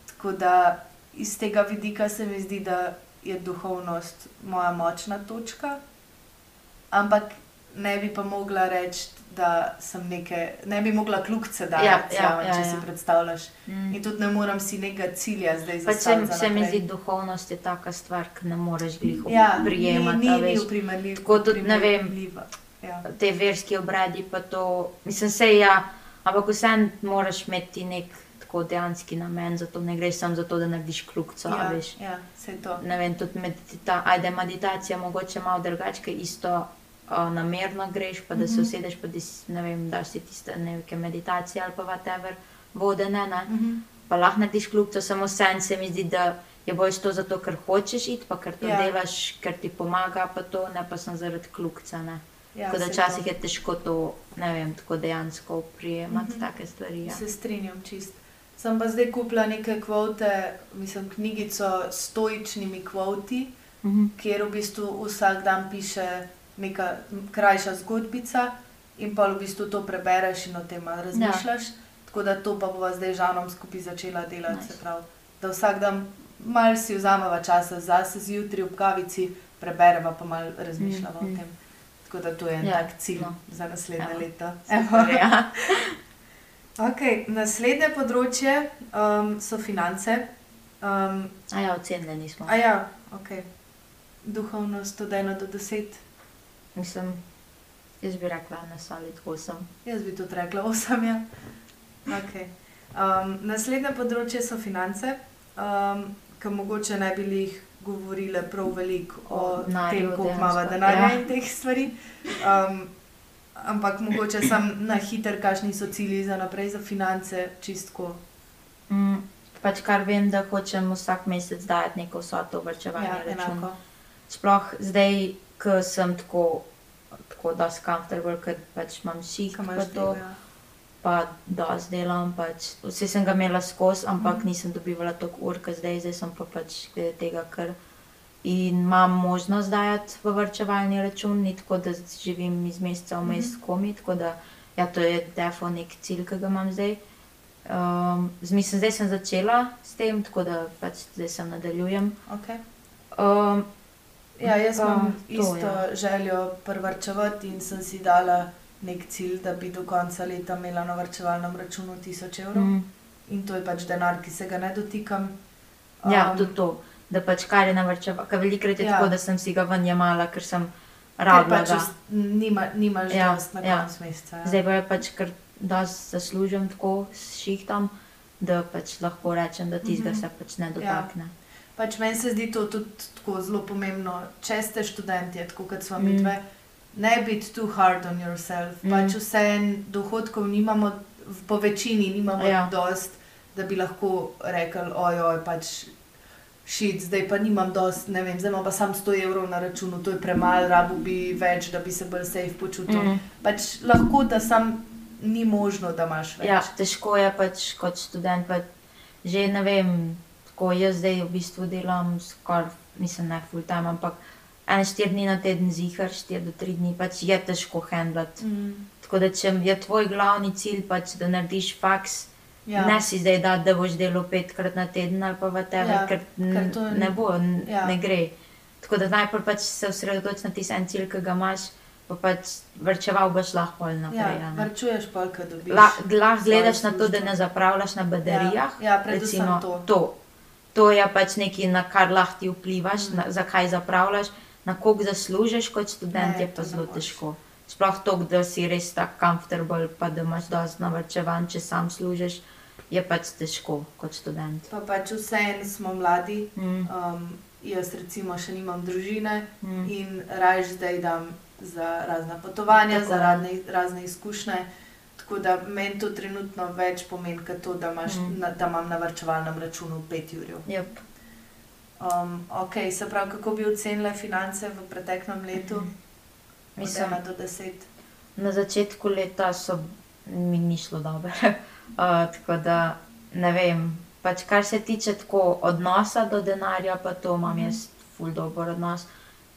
Tako da iz tega vidika se mi zdi, da je duhovnost moja močna točka, ampak ne bi pa mogla reči, da sem neke, ne bi mogla kljukce dati, Ja, ja, ja, če ja. si predstavljaš. Mm. In tudi ne morem si nekega cilja zdaj se, zastaviti. za se mi zdi, duhovnost je taka stvar, ki ne moreš glih ja, prijemati. ni, ni, ni primerljiv- Tako tudi ne vem. Ja. Te verski obredi, pa to, mislim, se ja, ampak vseeno moraš imeti nek tako dejanski namen, zato ne greš samo zato, da narediš klukco. a ja, veš. ja. Ne vem, tudi medita ajde, meditacija mogoče malo drugače, isto namerno greš, pa da se Mhm. usedeš, pa da si, ne vem, daš si tiste neke meditacije ali pa whatever, vodene, ne. Mhm. Pa lahko narediš klukco, samo sen se mi zdi, da je bolj to zato, ker hočeš iti, pa ker to Ja. delaš, ker ti pomaga, pa to, ne pa sem zaradi klukca, ne. Ja, Tako da včasih to. je težko to, ne vem, tako dejansko prijemati Mhm. mm -hmm. take stvari. Ja. Se strinjam čist. Sem pa zdaj kupila neke kvote, mislim, knjigico s stoičnimi kvoti, Mm -hmm. kjer v bistvu vsak dan piše neka krajša zgodbica in pa v bistvu to prebereš in o tem malo razmišljaš. Ja. Tako da to pa bova zdaj z Žanom skupaj začela delati, Nice. se pravi, da vsak dan malo si vzameva časa zase zjutraj ob kavici, prebereva pa malo razmišljava mm Mhm. o tem. Tako da to je en Ja, tak cilj no. za naslednje Evo. leto. Super, [LAUGHS] ja. Okay, naslednje področje um, so finance. Um, A ja, ocenili nismo. a ja, okay. duhovnost od 1 do 10. Mislim, jaz bi rekla na solid 8. Jaz bi tudi rekla 8. Ja. Okay. Um, naslednje področje so finance, um, ki mogoče ne bi jih govorile prav veliko o, O denarju tem, koliko dejansko, imamo denarja ja. in teh stvari. Um, ampak mogoče sam na hiter, kakšni so cilji za naprej za finance, čistko. Mm, pač kar vem, da hočem vsak mesec dajati neko vsoto v vrčevalni Ja. Sploh zdaj, ko sem tako, tako da comfortable, ker pač imam Ko pa to, delo, ja. pa dosti delam. Pač. Vse sem ga imela skozi, ampak Mhm. nisem dobivala toliko ur, kot zdaj, zdaj sem pa pač glede tega, ker in imam možnost dajati v vrčevalni račun, ni tako, da živim iz meseca v mesec Mhm. komi, tako da ja, to je defo nek cilj, ki ga imam zdaj. Um, Mislim, zdaj sem začela s tem, tako da pač zdaj sem nadaljujem. Okay. Um, Ja, jaz Pa imam to, isto ja. željo prvrčevati in sem si dala nek cilj, da bi do konca leta imela na vrčevalnem računu 1000 evrov. Mm. mm, In to je pač denar, ki se ga ne dotikam. ja, Um, tudi to, da pač kar je navrčeval, ker velikrat je Ja. ja. tako, da sem si ga ven jemala, ker sem ker rabila. pač ga. os- nima, nimaš ja, Ja, dost na ja. koncu meseca. Ja. Zdaj pa je pač, ker da zaslužim tako s šihtom, da pač lahko rečem, da tistega Mhm. se pač ne dotakne. Pač meni se zdi to tudi tako zelo pomembno, če ste študenti, tako kot smo Mm. mi dve. Ne biti too hard on yourself. Mm. Pač vse en dohodkov nimamo, po večini nimamo ja. Dost, da bi lahko rekli, ojoj, pač šit, zdaj pa nimam dost, ne vem, zdaj imam pa samo 100 evrov na računu, to je premalo, rabu bi več, da bi se bolj safe počutil. Mm. Pač lahko, da sam ni možno, da imaš več. Ja, težko je pač kot študent. Pa že ne vem, tako jaz zdaj v bistvu delam skoraj, nisem ne full time, ampak en štiri dni na teden zihar, štiri do tri dni, pač je težko handlati. Mm. Tako da če je tvoj glavni cilj, pač, da narediš faks, Ja. ja. ne si zdaj da, da boš delal petkrat na teden ali pa whatever, Ja, ja, ker, ker to ne bo, ja. ne gre. Tako da najprej pač se osredotoči na tisti en cilj, ki ga imaš, pa pač vrčeval boš lahko bolj naprej. Ja, varčuješ pa, kad dobiš. La, lahko svojo gledaš na to, da ne zapravljaš na baterijah. Ja, ja predvsem recimo, to. to. To je pač nekaj, na kar lahko ti vplivaš, mm. zakaj zapravljaš, na koliko zaslužiš kot študent, Ne, je pa zelo težko. Sploh to, da si res tako comfortable, pa da imaš dosti navrčevan, če sam služiš, je pač težko kot študent. Pa pač vseeno smo mladi. Mm. Um, jaz recimo še nimam družine Mm. in raje zdaj dam za razna potovanja, Tako. za razne, razne izkušnje. Tako da meni to trenutno več pomeni, kot to, da, imaš, Mm. na, da imam na vrčevalnem računu 5 ur. Yep. Um, ok, se pravi, kako bi ocenile finance v preteklem letu? Mislim, Od 1 do 10. Na začetku leta so mi ni šlo dobro. [LAUGHS] uh, tako da ne vem. Pač, kar se tiče tako odnosa do denarja, pa to imam Mhm. jaz ful dober odnos.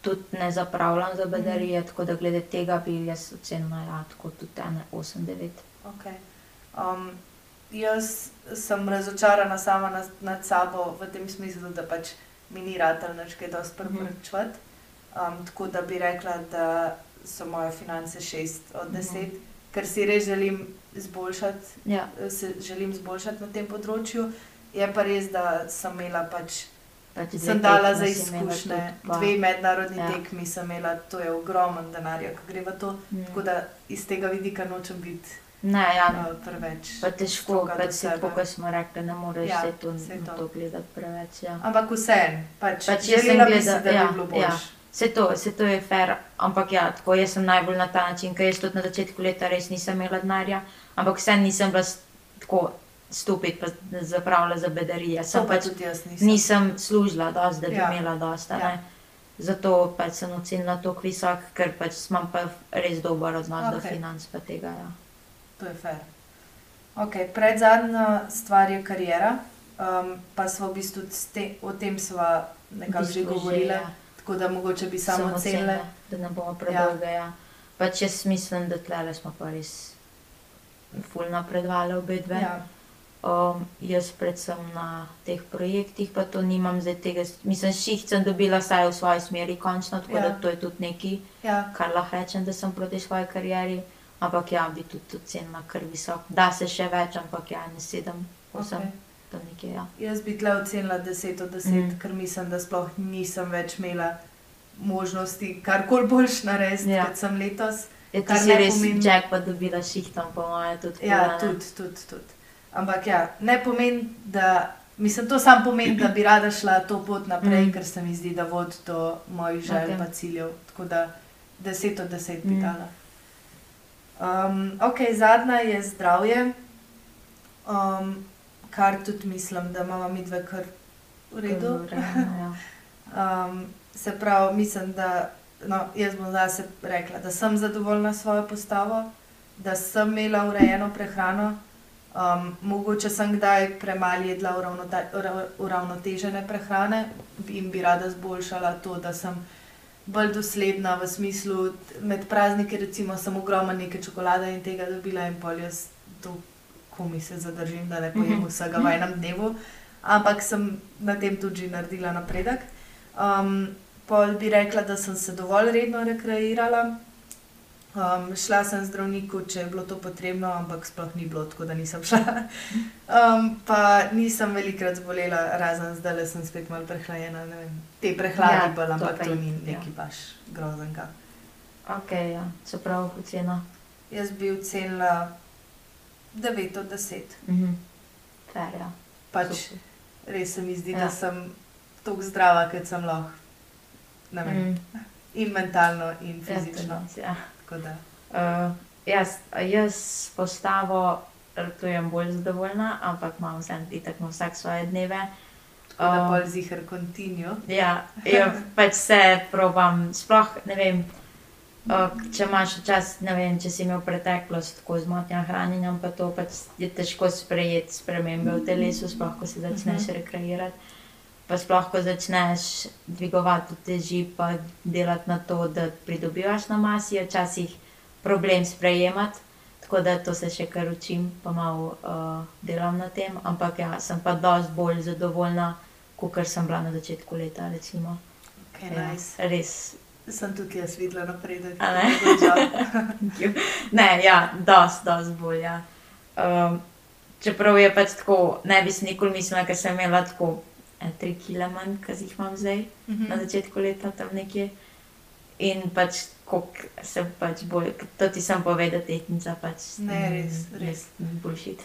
Tudi ne zapravljam za baterije, tako da glede tega bi jaz ocenila, ja, tako tudi ene 8-9. Okay. Um, jaz sem razočarana sama nad, nad sabo v tem smislu, da pač mi ni rad ali kaj dosti priporočati. Um, tako da bi rekla, da so moje finance 6 od 10, Mhm. ker si res želim izboljšati, Ja, se želim izboljšati na tem področju. Je pa res, da sem imela pač, pač sem dala za izkušnje, dve mednarodni Ja. ja. tekmi sem imela, to je ogromen denarja, ki gre v to. Mm. Tako da iz tega vidika nočem biti Ne, ja, uh, preveč. pa težko, pač se, sebe. kot smo rekli, ne moreš Ja, se to, to. to gledati preveč. Ja. Ampak vseeno, pač, Pač želela bi si, da bi ja, bilo ja. boljše. Se to, se to je fair, ampak ja, tako jaz sem najbolj na ta način, ker jaz tudi na začetku leta res nisem imela denarja, ampak vse nisem bila tako stupid, pa zapravila za bedarije. To Sem pa pač tudi jaz nisem. nisem služila dosti, da bi Ja. imela dosti. Ja. Zato pač sem ocenila to visok, ker pač imam pa res dober odnos okay. do financ pa tega. Ja. To je fair. Okay, pred zadnja stvar je karijera, um, pa smo v bistvu te, o tem sva nekako že bistvu že, govorili, ja. tako da mogoče bi samo ocenili. Da ne bomo predolge. Ja. Ja. Pač jaz mislim, da tle smo pa res ful napredovali obe dve. Ja, Um, jaz predvsem na teh projektih, pa to nimam zdaj tega, mislim, ših sem dobila vsaj v svoji smeri, končno, tako Ja. ja. da to je tudi nekaj, ja, kar lahko rečem, da sem proti svoji karieri. Ampak ja, bi tudi ocenila kar visok. Da se še več, ampak ja, ne sedem, osem, okay. nekje. Ja. Jaz bi tle ocenila 10 od 10, mm. Ker mislim, da sploh nisem več imela možnosti karkoli boljš narediti, ja. Ja. kot sem letos. Je to Kar si res pomeni-. Jack pa dobila šihtom, po mojem, tudi. Ja, tudi, tudi, tudi. Ampak ja, ne pomeni, da. Mislim, to samo pomeni, da bi rada šla to pot naprej, mm. Ker se mi zdi, da vodi do mojih želj in okay. ciljev. Tako da 10 od 10 bi Mm. dala. Um, ok, zadnja je zdravje, um, kar tudi mislim, da imamo mi dve kar v redu. Ja. [LAUGHS] Um, se pravi, mislim, da no, jaz bom zase rekla, da sem zadovoljna s svojo postavo, da sem imela urejeno prehrano. Um, mogoče sem kdaj premalo jedla uravnotežene prehrane in bi rada zboljšala to, da sem bolj dosledna v smislu, t- med prazniki, recimo, sem ogromno neke čokolade in tega dobila in pol jaz to komi se zadržim, da ne pojem Mhm. vsega v enem dnevu, ampak sem na tem tudi naredila napredek. Um, pol bi rekla, da sem se dovolj redno rekreirala. Um, šla sem zdravniku, če je bilo to potrebno, ampak sploh ni bilo, tako da nisem šla. Um, pa nisem velikrat zbolela, razen zdaj le sem spet malo prehlajena. ne vem. Te prehladi Ja, ja, bolj, to ampak pa to je, ni ja. nekaj baš groznega. Ok, ja, se pravi, ocena. Jaz bi ocenila 9 od 10. Mhm. Fair, ja. Pač Super. res se mi zdi, ja. Ja. da sem tako zdrava, kot sem lahko. Mm. In mentalno, in Ja, to fizično. ja. Tako Uh, jaz, jaz postavo rtujem bolj zadovoljna, ampak imam vse itak na vsak svoje dneve. tako da Um, bolj zihar kontinju. Ja, ja pač se probam, sploh ne vem. Uh, če imaš čas, ne vem, če si imel preteklost tako z motnjami hranjenja, pa to pač je težko sprejeti spremembe v telesu, sploh ko se začneš Mhm. rekreirati. Pa sploh ko začneš dvigovati teži, pa delati na to, da pridobivaš na masi, je včasih problem sprejemati. Tako da to se še kar učim, pa malo uh, delam na tem, ampak ja, sem pa dosti bolj zadovoljna, kot sem bila na začetku leta. Recimo. Okay, Ja, nice. res. Sem tudi jaz videla napredek. Ne? [LAUGHS] Ne, ja, dosti, dosti bolj. Ja. Um, čeprav je pač tako, ne bi si nikoli mislila, ker sem imela tako tri kile manj, kot jih imam zdaj, Mhm. na začetku leta tam nekje. In pač, koliko sem pač bolj, to ti sem povedala, tehnica pač. Ne, mm, res, res. Bullshit.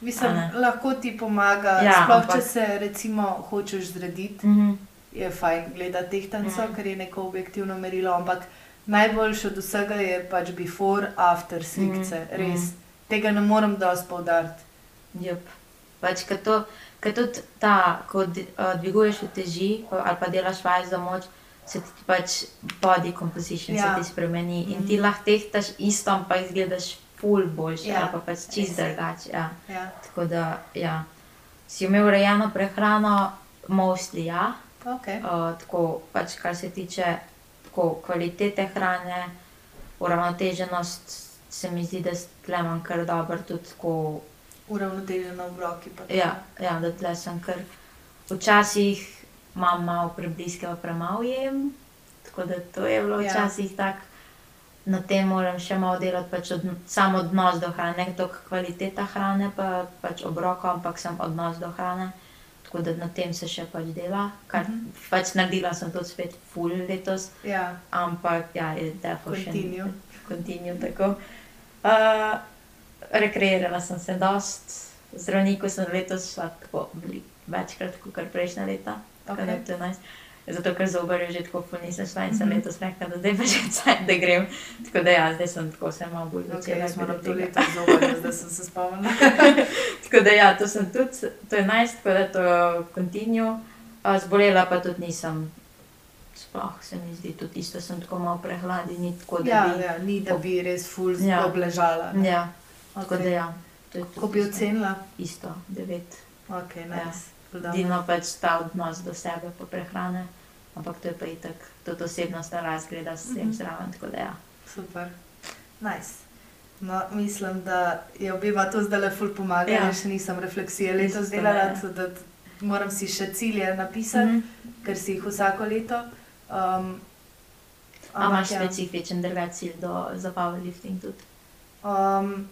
Mislim, lahko ti pomaga, Ja, ja, sploh ampak- če se recimo hočeš zrediti, Mhm. je fajn gledati tehtanco, Mhm. mm. ker je neko objektivno merilo, ampak najboljše od vsega je pač before, after slikce, Mhm, mm. res. Tega ne morem dosti poudariti. Yep. Pač, ker to, ker tudi ta, ko uh, dviguješ uteži pa- ali pa delaš vaj za moč, se ti pač body composition Ja. se ti spremeni in ti Mhm. lahko tehtaš isto, ampak izgledaš ful boljše, Ja, ali pa pač čist drugače. Ja. Ja. Tako da, ja. Si imel urejeno prehrano, mostly ja. Okay. Uh, tako pač, kar se tiče tako, kvalitete hrane, uravnoteženost, se mi zdi, da tle imam kar dobro tudi tako Uravnoteženo v roki. pa to. Ja, ja da tle sem kar. Včasih imam malo prebliske, pa premalo jem, tako da to je bilo Ja. včasih tako. Na tem moram še malo delati, pač od, sam odnos do hrane, ne toliko kvaliteta hrane, pa pač obroko, ampak sem odnos do hrane. Tako da na tem se še pač dela, kar mm -hmm. pač naredila sem to spet full letos, Ja, ampak ja, je definitivno Continue. Continue, tako. Uh, rekreirala sem se dost, zdravniku sem letos šla tako večkrat, kot prejšnja leta. Okay. to nice. Zato, ker zobar je že tako ful nisem šla in sem Mhm. letos rekla, da zdaj pa že cajt, da grem. Tako da ja, zdaj sem tako se malo bolj Okay, začela. jaz moram to leto zelo, da sem se spomnila. [LAUGHS] Tako da ja, to sem tudi, to je nice, tako da to kontinju. Zbolela pa tudi nisem. Sploh se mi zdi tudi isto, sem tako malo prehladila, ni tako da Ja, bi. ja, ni da bi res ful Ja. obležala. ne. Ja, tako da Okay. ja. to je Ko tudi bi ocenila? Isto, devet. Ok, Ja. nice. Dobro. Dino pač ta odnos do sebe, pa prehrane. Ampak to je pa itak, tudi osebnostna razgleda s tem Mhm. zraven, tako da ja. Super. Nice. No, mislim, da je obima to zdaj le ful pomagalo. Ja. Ja. Še nisem refleksije letos Isto delala, ne. tako da moram si še cilje napisati, mm. -hmm. ker si jih vsako leto. Um, A imaš ja. specifičen drugačen cilj do, za powerlifting tudi? Um,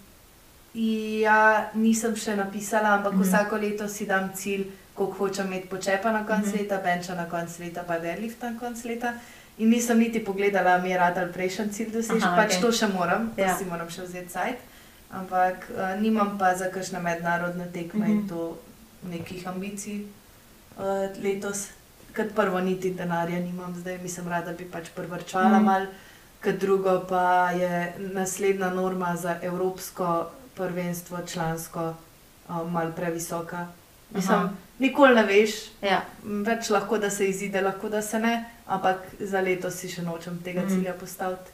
ja, nisem še napisala, ampak mm. -hmm. vsako leto si dam cilj, koliko hočem imeti počepa na koncu mm. -hmm. leta, benča na koncu leta, pa deadlift na koncu leta. In nisem niti pogledala, mi je rad ali prejšnji cilj Aha, pač okej. to še moram, to Ja. si moram še vzeti sajt. Ampak uh, nimam pa za kakšne mednarodne tekme mm -hmm. in Mhm. to nekih ambicij uh, letos. Kot prvo, niti denarja nimam, zdaj mislim, rada bi pač prvrčala mm. Mhm. malo, kot drugo pa je naslednja norma za evropsko prvenstvo člansko um, malo previsoka. Mislim, Aha. nikoli ne veš, Ja, več lahko da se izide, lahko da se ne, ampak za letos si še nočem tega Mhm. cilja postaviti.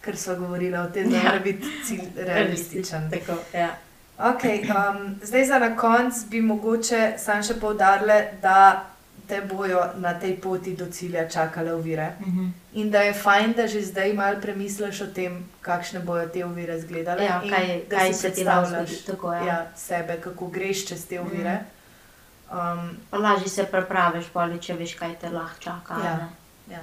Ker smo govorili o tem, da Ja. mora biti cilj [LAUGHS] realističen. Tako, ja. Okay, um, zdaj za na konec bi mogoče sam še poudarila, da te bojo na tej poti do cilja čakale ovire. Mhm. In da je fajn, da že zdaj malo premisliš o tem, kakšne bojo te ovire izgledale. Ja, kaj, kaj se ti lahko predstavljaš zgodi, tako je. Ja. ja, sebe, kako greš čez te ovire. Um, Pa lažje se prepraviš, poli, če veš, kaj te lahko čaka. Ja. ja.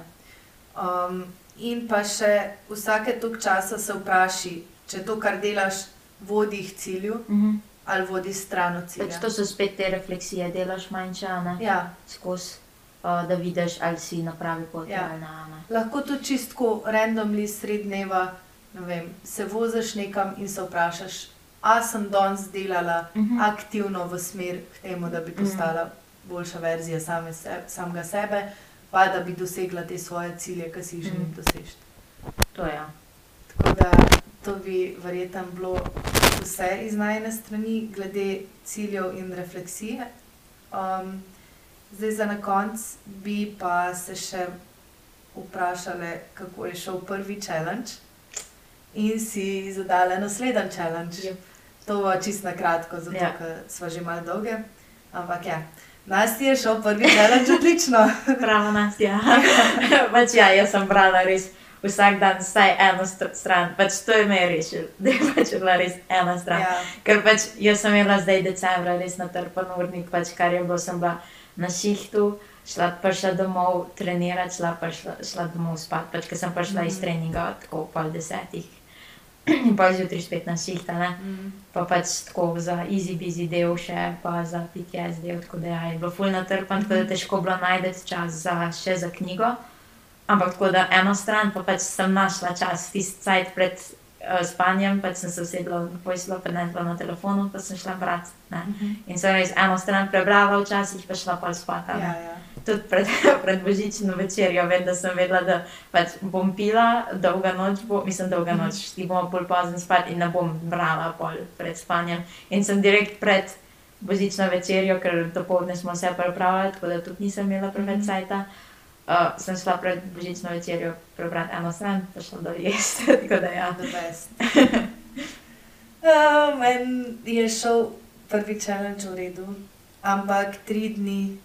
um, in pa še vsake toliko časa se vpraši, če to, kar delaš, vodi k cilju Mhm. Ali vodi stran od cilja. Pač to so spet te refleksije, delaš manjše, a ne? Ja, skozi, uh, da vidiš, ali si na pravi poti Ja. ali ne. a ne. lahko tudi čistko randomly sred dneva ne vem, se voziš nekam in se vprašaš, a sem danes delala Mhm. aktivno v smer k temu, da bi postala boljša verzija same se, samega sebe, pa da bi dosegla te svoje cilje, ki si jih želim Mhm. doseči. To je. ja. Tako da to bi verjetno bilo vse iz najne strani, glede ciljev in refleksije. Um, zdaj, za na konec bi pa se še vprašali, kako je šel prvi challenge, in si zadala naslednji challenge. Jep. To bo čisto na kratko, zato Ja. ker smo že malo dolge. Ampak ja, nas je šel prvi challenge [LAUGHS] odlično. Pravo nas je. [LAUGHS] pač ja, jaz sem brala res vsak dan vsaj eno str- stran, pač to je me rešilo, da je pač bila res ena stran. ja. Ker pač jaz sem imela zdaj decembra res natrpan urnik, pač kar je bilo, sem bila na šihtu, šla prišla domov trenirati, šla, pa šla, šla domov spat, pač ker sem prišla iz Mhm. treninga tako pol desetih. In pa zjutraj spet na šihta. Mm. pa pač tako za easy busy del še, pa za PTS del, tako da ja, je bilo ful natrpan, tako da težko bilo najti čas za, še za knjigo. Ampak tako da eno stran, pa pač sem našla čas, tisti cajt pred uh, spanjem, pač sem se usedla, poisla, pa ne bila na telefonu, pa sem šla brati. ne. Mhm. In sem res eno stran prebrala, včasih pa šla pa spat. Ja, ja. Tudi pred, [LAUGHS] pred božično večerjo, vem, da sem vedela, da pač bom pila, dolga noč bo, mislim, dolga Mhm. noč, šli bomo pol pozno spat in ne bom brala pol pred spanjem. In sem direkt pred božično večerjo, ker dopoledne smo vse pripravili, tako da tudi nisem imela preveč Mhm. cajta. Uh, sem šla pred božično večerjo prebrati eno stran, pa šla dol jesti, [LAUGHS] tako da ja. The best. uh, Meni je šel prvi challenge v redu, ampak tri dni,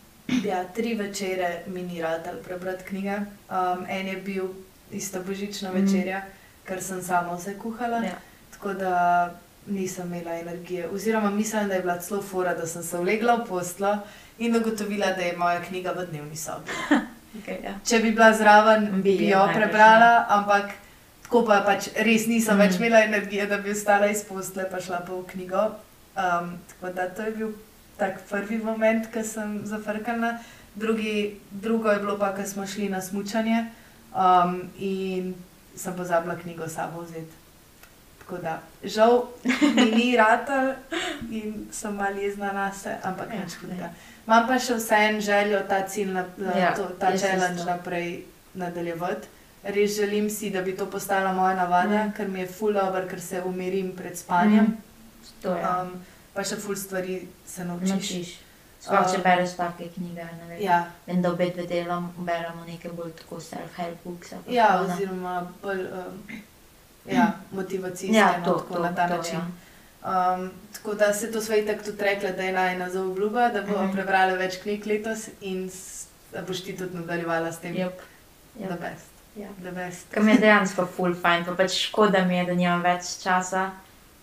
ja, tri večere mi ni rad ali prebrati knjige. Um, en je bil ista božična Mhm. večerja, ker sem sama vse kuhala, Ja. tako da nisem imela energije. Oziroma, mislim, da je bila celo fora, da sem se vlegla v poslo in ugotovila, da je moja knjiga v dnevni sobi. [LAUGHS] Okay, ja. Če bi bila zraven, Bi bi, jo najbrž, prebrala, ampak tako pa pač res nisem mm. več Mhm. imela energije, da bi ostala iz posle pa šla v knjigo. Um, tako da to je bil tak prvi moment, ki sem zafrkala. Drugi, drugo je bilo pa, ko smo šli na smutanje um, in sem pozabila knjigo sabo vzeti. Tako da, žal mi ni ratal in sem malo jezna na se, ampak Ja, nič hudega. Imam pa še vseeno željo ta cilj, na, Ja, to, ta challenge naprej nadaljevati. Res želim si, da bi to postala moja navada, Mm. ker mi je full over, ker se umirim pred spanjem. Mhm. To je. Um, pa še full stvari se naučiš. Naučiš. Sploh če Um, bereš take knjige, ne vem. Ja, In da obe dve delam, beremo neke bolj tako self-help books. ja tako, oziroma bolj um, ja, motivacijske ja, no, to, tako to, na ta to, način. Ja. Um, tako da se to svoj tako tudi rekla, da je najna zaobljuba, da bomo Mhm. prebrali več knjig letos in da boš ti tudi nadaljevala s tem. Yep. The Yep. best. Ja. The best. Ker mi je dejansko full fajn, pa pač škoda mi je, da nimam več časa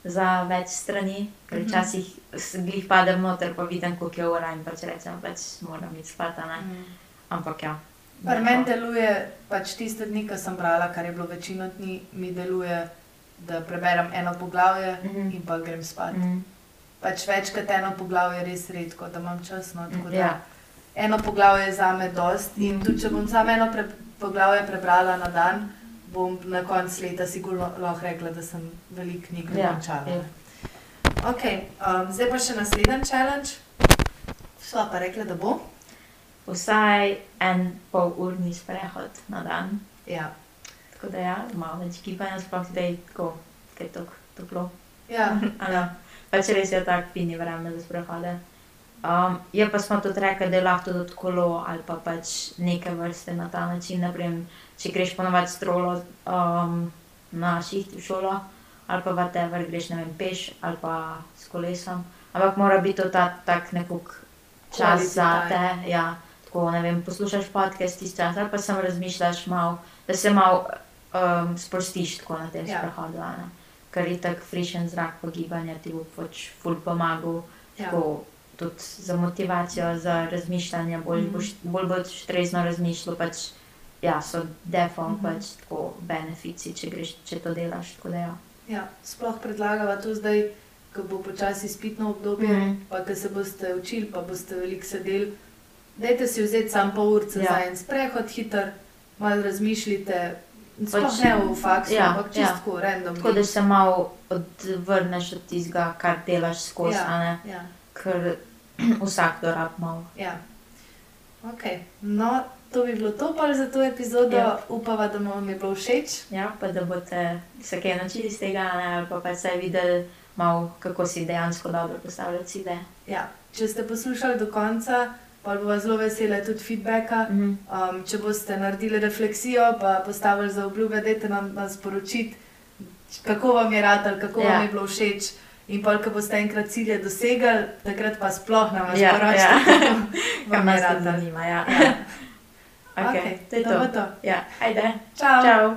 za več strani, ker Mhm. včasih s- glih padem noter, pa vidim, koliko je ura in pač rečem, pač moram iti spat, a ne. Mm. Ampak ja. Pri meni deluje pač tiste dni, ko sem brala, kar je bilo večino dni, mi deluje, da preberem eno poglavje Mhm. in pa grem spat. Mm. Pač več kot eno poglavje je res redko, da imam čas. No, tako da Ja. Eno poglavje je za me dost in Mhm. tudi če bom samo eno pre, poglavje prebrala na dan, bom na koncu leta sigurno lahko rekla, da sem veliko knjig Ja, dokončala. ja. Okay, um, zdaj pa še naslednji challenge. Sva pa rekla, da bo. Vsaj en pol urni sprehod na dan. Ja, Tako da ja, malo več gibanja, sploh zdaj, ko je tako toplo. ja, [LAUGHS] ne? Pač res je tako fini vreme za sprehode. Um, je pa smo tudi rekli, da je lahko tudi kolo ali pa pač neke vrste na ta način. Naprimer, če greš ponovadi s trolo um, na šiht v šolo, ali pa whatever, greš ne vem, peš ali pa s kolesom. Ampak mora biti to ta tak nekuk čas Quality za te. Ja, tako ne vem, poslušaš podcast tisti čas ali pa samo razmišljaš malo, da se malo um, sprostiš tako na tem Ja. sprehodu. ne. Ker je tako frišen zrak, pa gibanje ti bo pač ful pomagal. ja. Tako, tudi za motivacijo, za razmišljanje, bolj, mm. boš, bolj boš trezno razmišljal. Pač, ja, so defo Mhm. mm -hmm. pač tako benefici, če, greš, če to delaš. Da, ja. Ja, sploh predlagava to zdaj, ko bo počasi spitno obdobje, mm. pa ko se boste učili, pa boste veliko sedeli. Dajte si vzeti samo pol ure Ja. za en sprehod, hiter, malo razmišljite. Pač- ne v faksu, ja, ampak čisto ja. tako, random. Tako da se malo odvrneš od tistega, kar delaš skozi. Ja. Ja, Ker [CLEARS THROAT] vsak dorab malo. ja. Okay. No, to bi bilo to pa za to epizodo. Ja. Ja. Upava, da vam je bilo všeč. Ja, pa da boste se kaj naučili iz tega, ne, ali pa pač se videli, malo, kako si dejansko dobro postavljati cilje. Ja. Če ste poslušali do konca, pa bo zelo vesela tudi feedbacka. Mhm. Um, če boste naredili refleksijo, pa postavili za obljube, dajte nam, nam sporočiti, kako vam je rad, kako ja. Ja. vam je bilo všeč. In pa, ko boste enkrat cilje dosegli, takrat pa sploh nam Ja, sporočite, ja. [LAUGHS] kako Kar vam je nas rad. tudi zanima. Ja. Ja. [LAUGHS] Okay, Okay, to je bo to. to. Ja, ajde. Čau. Čau.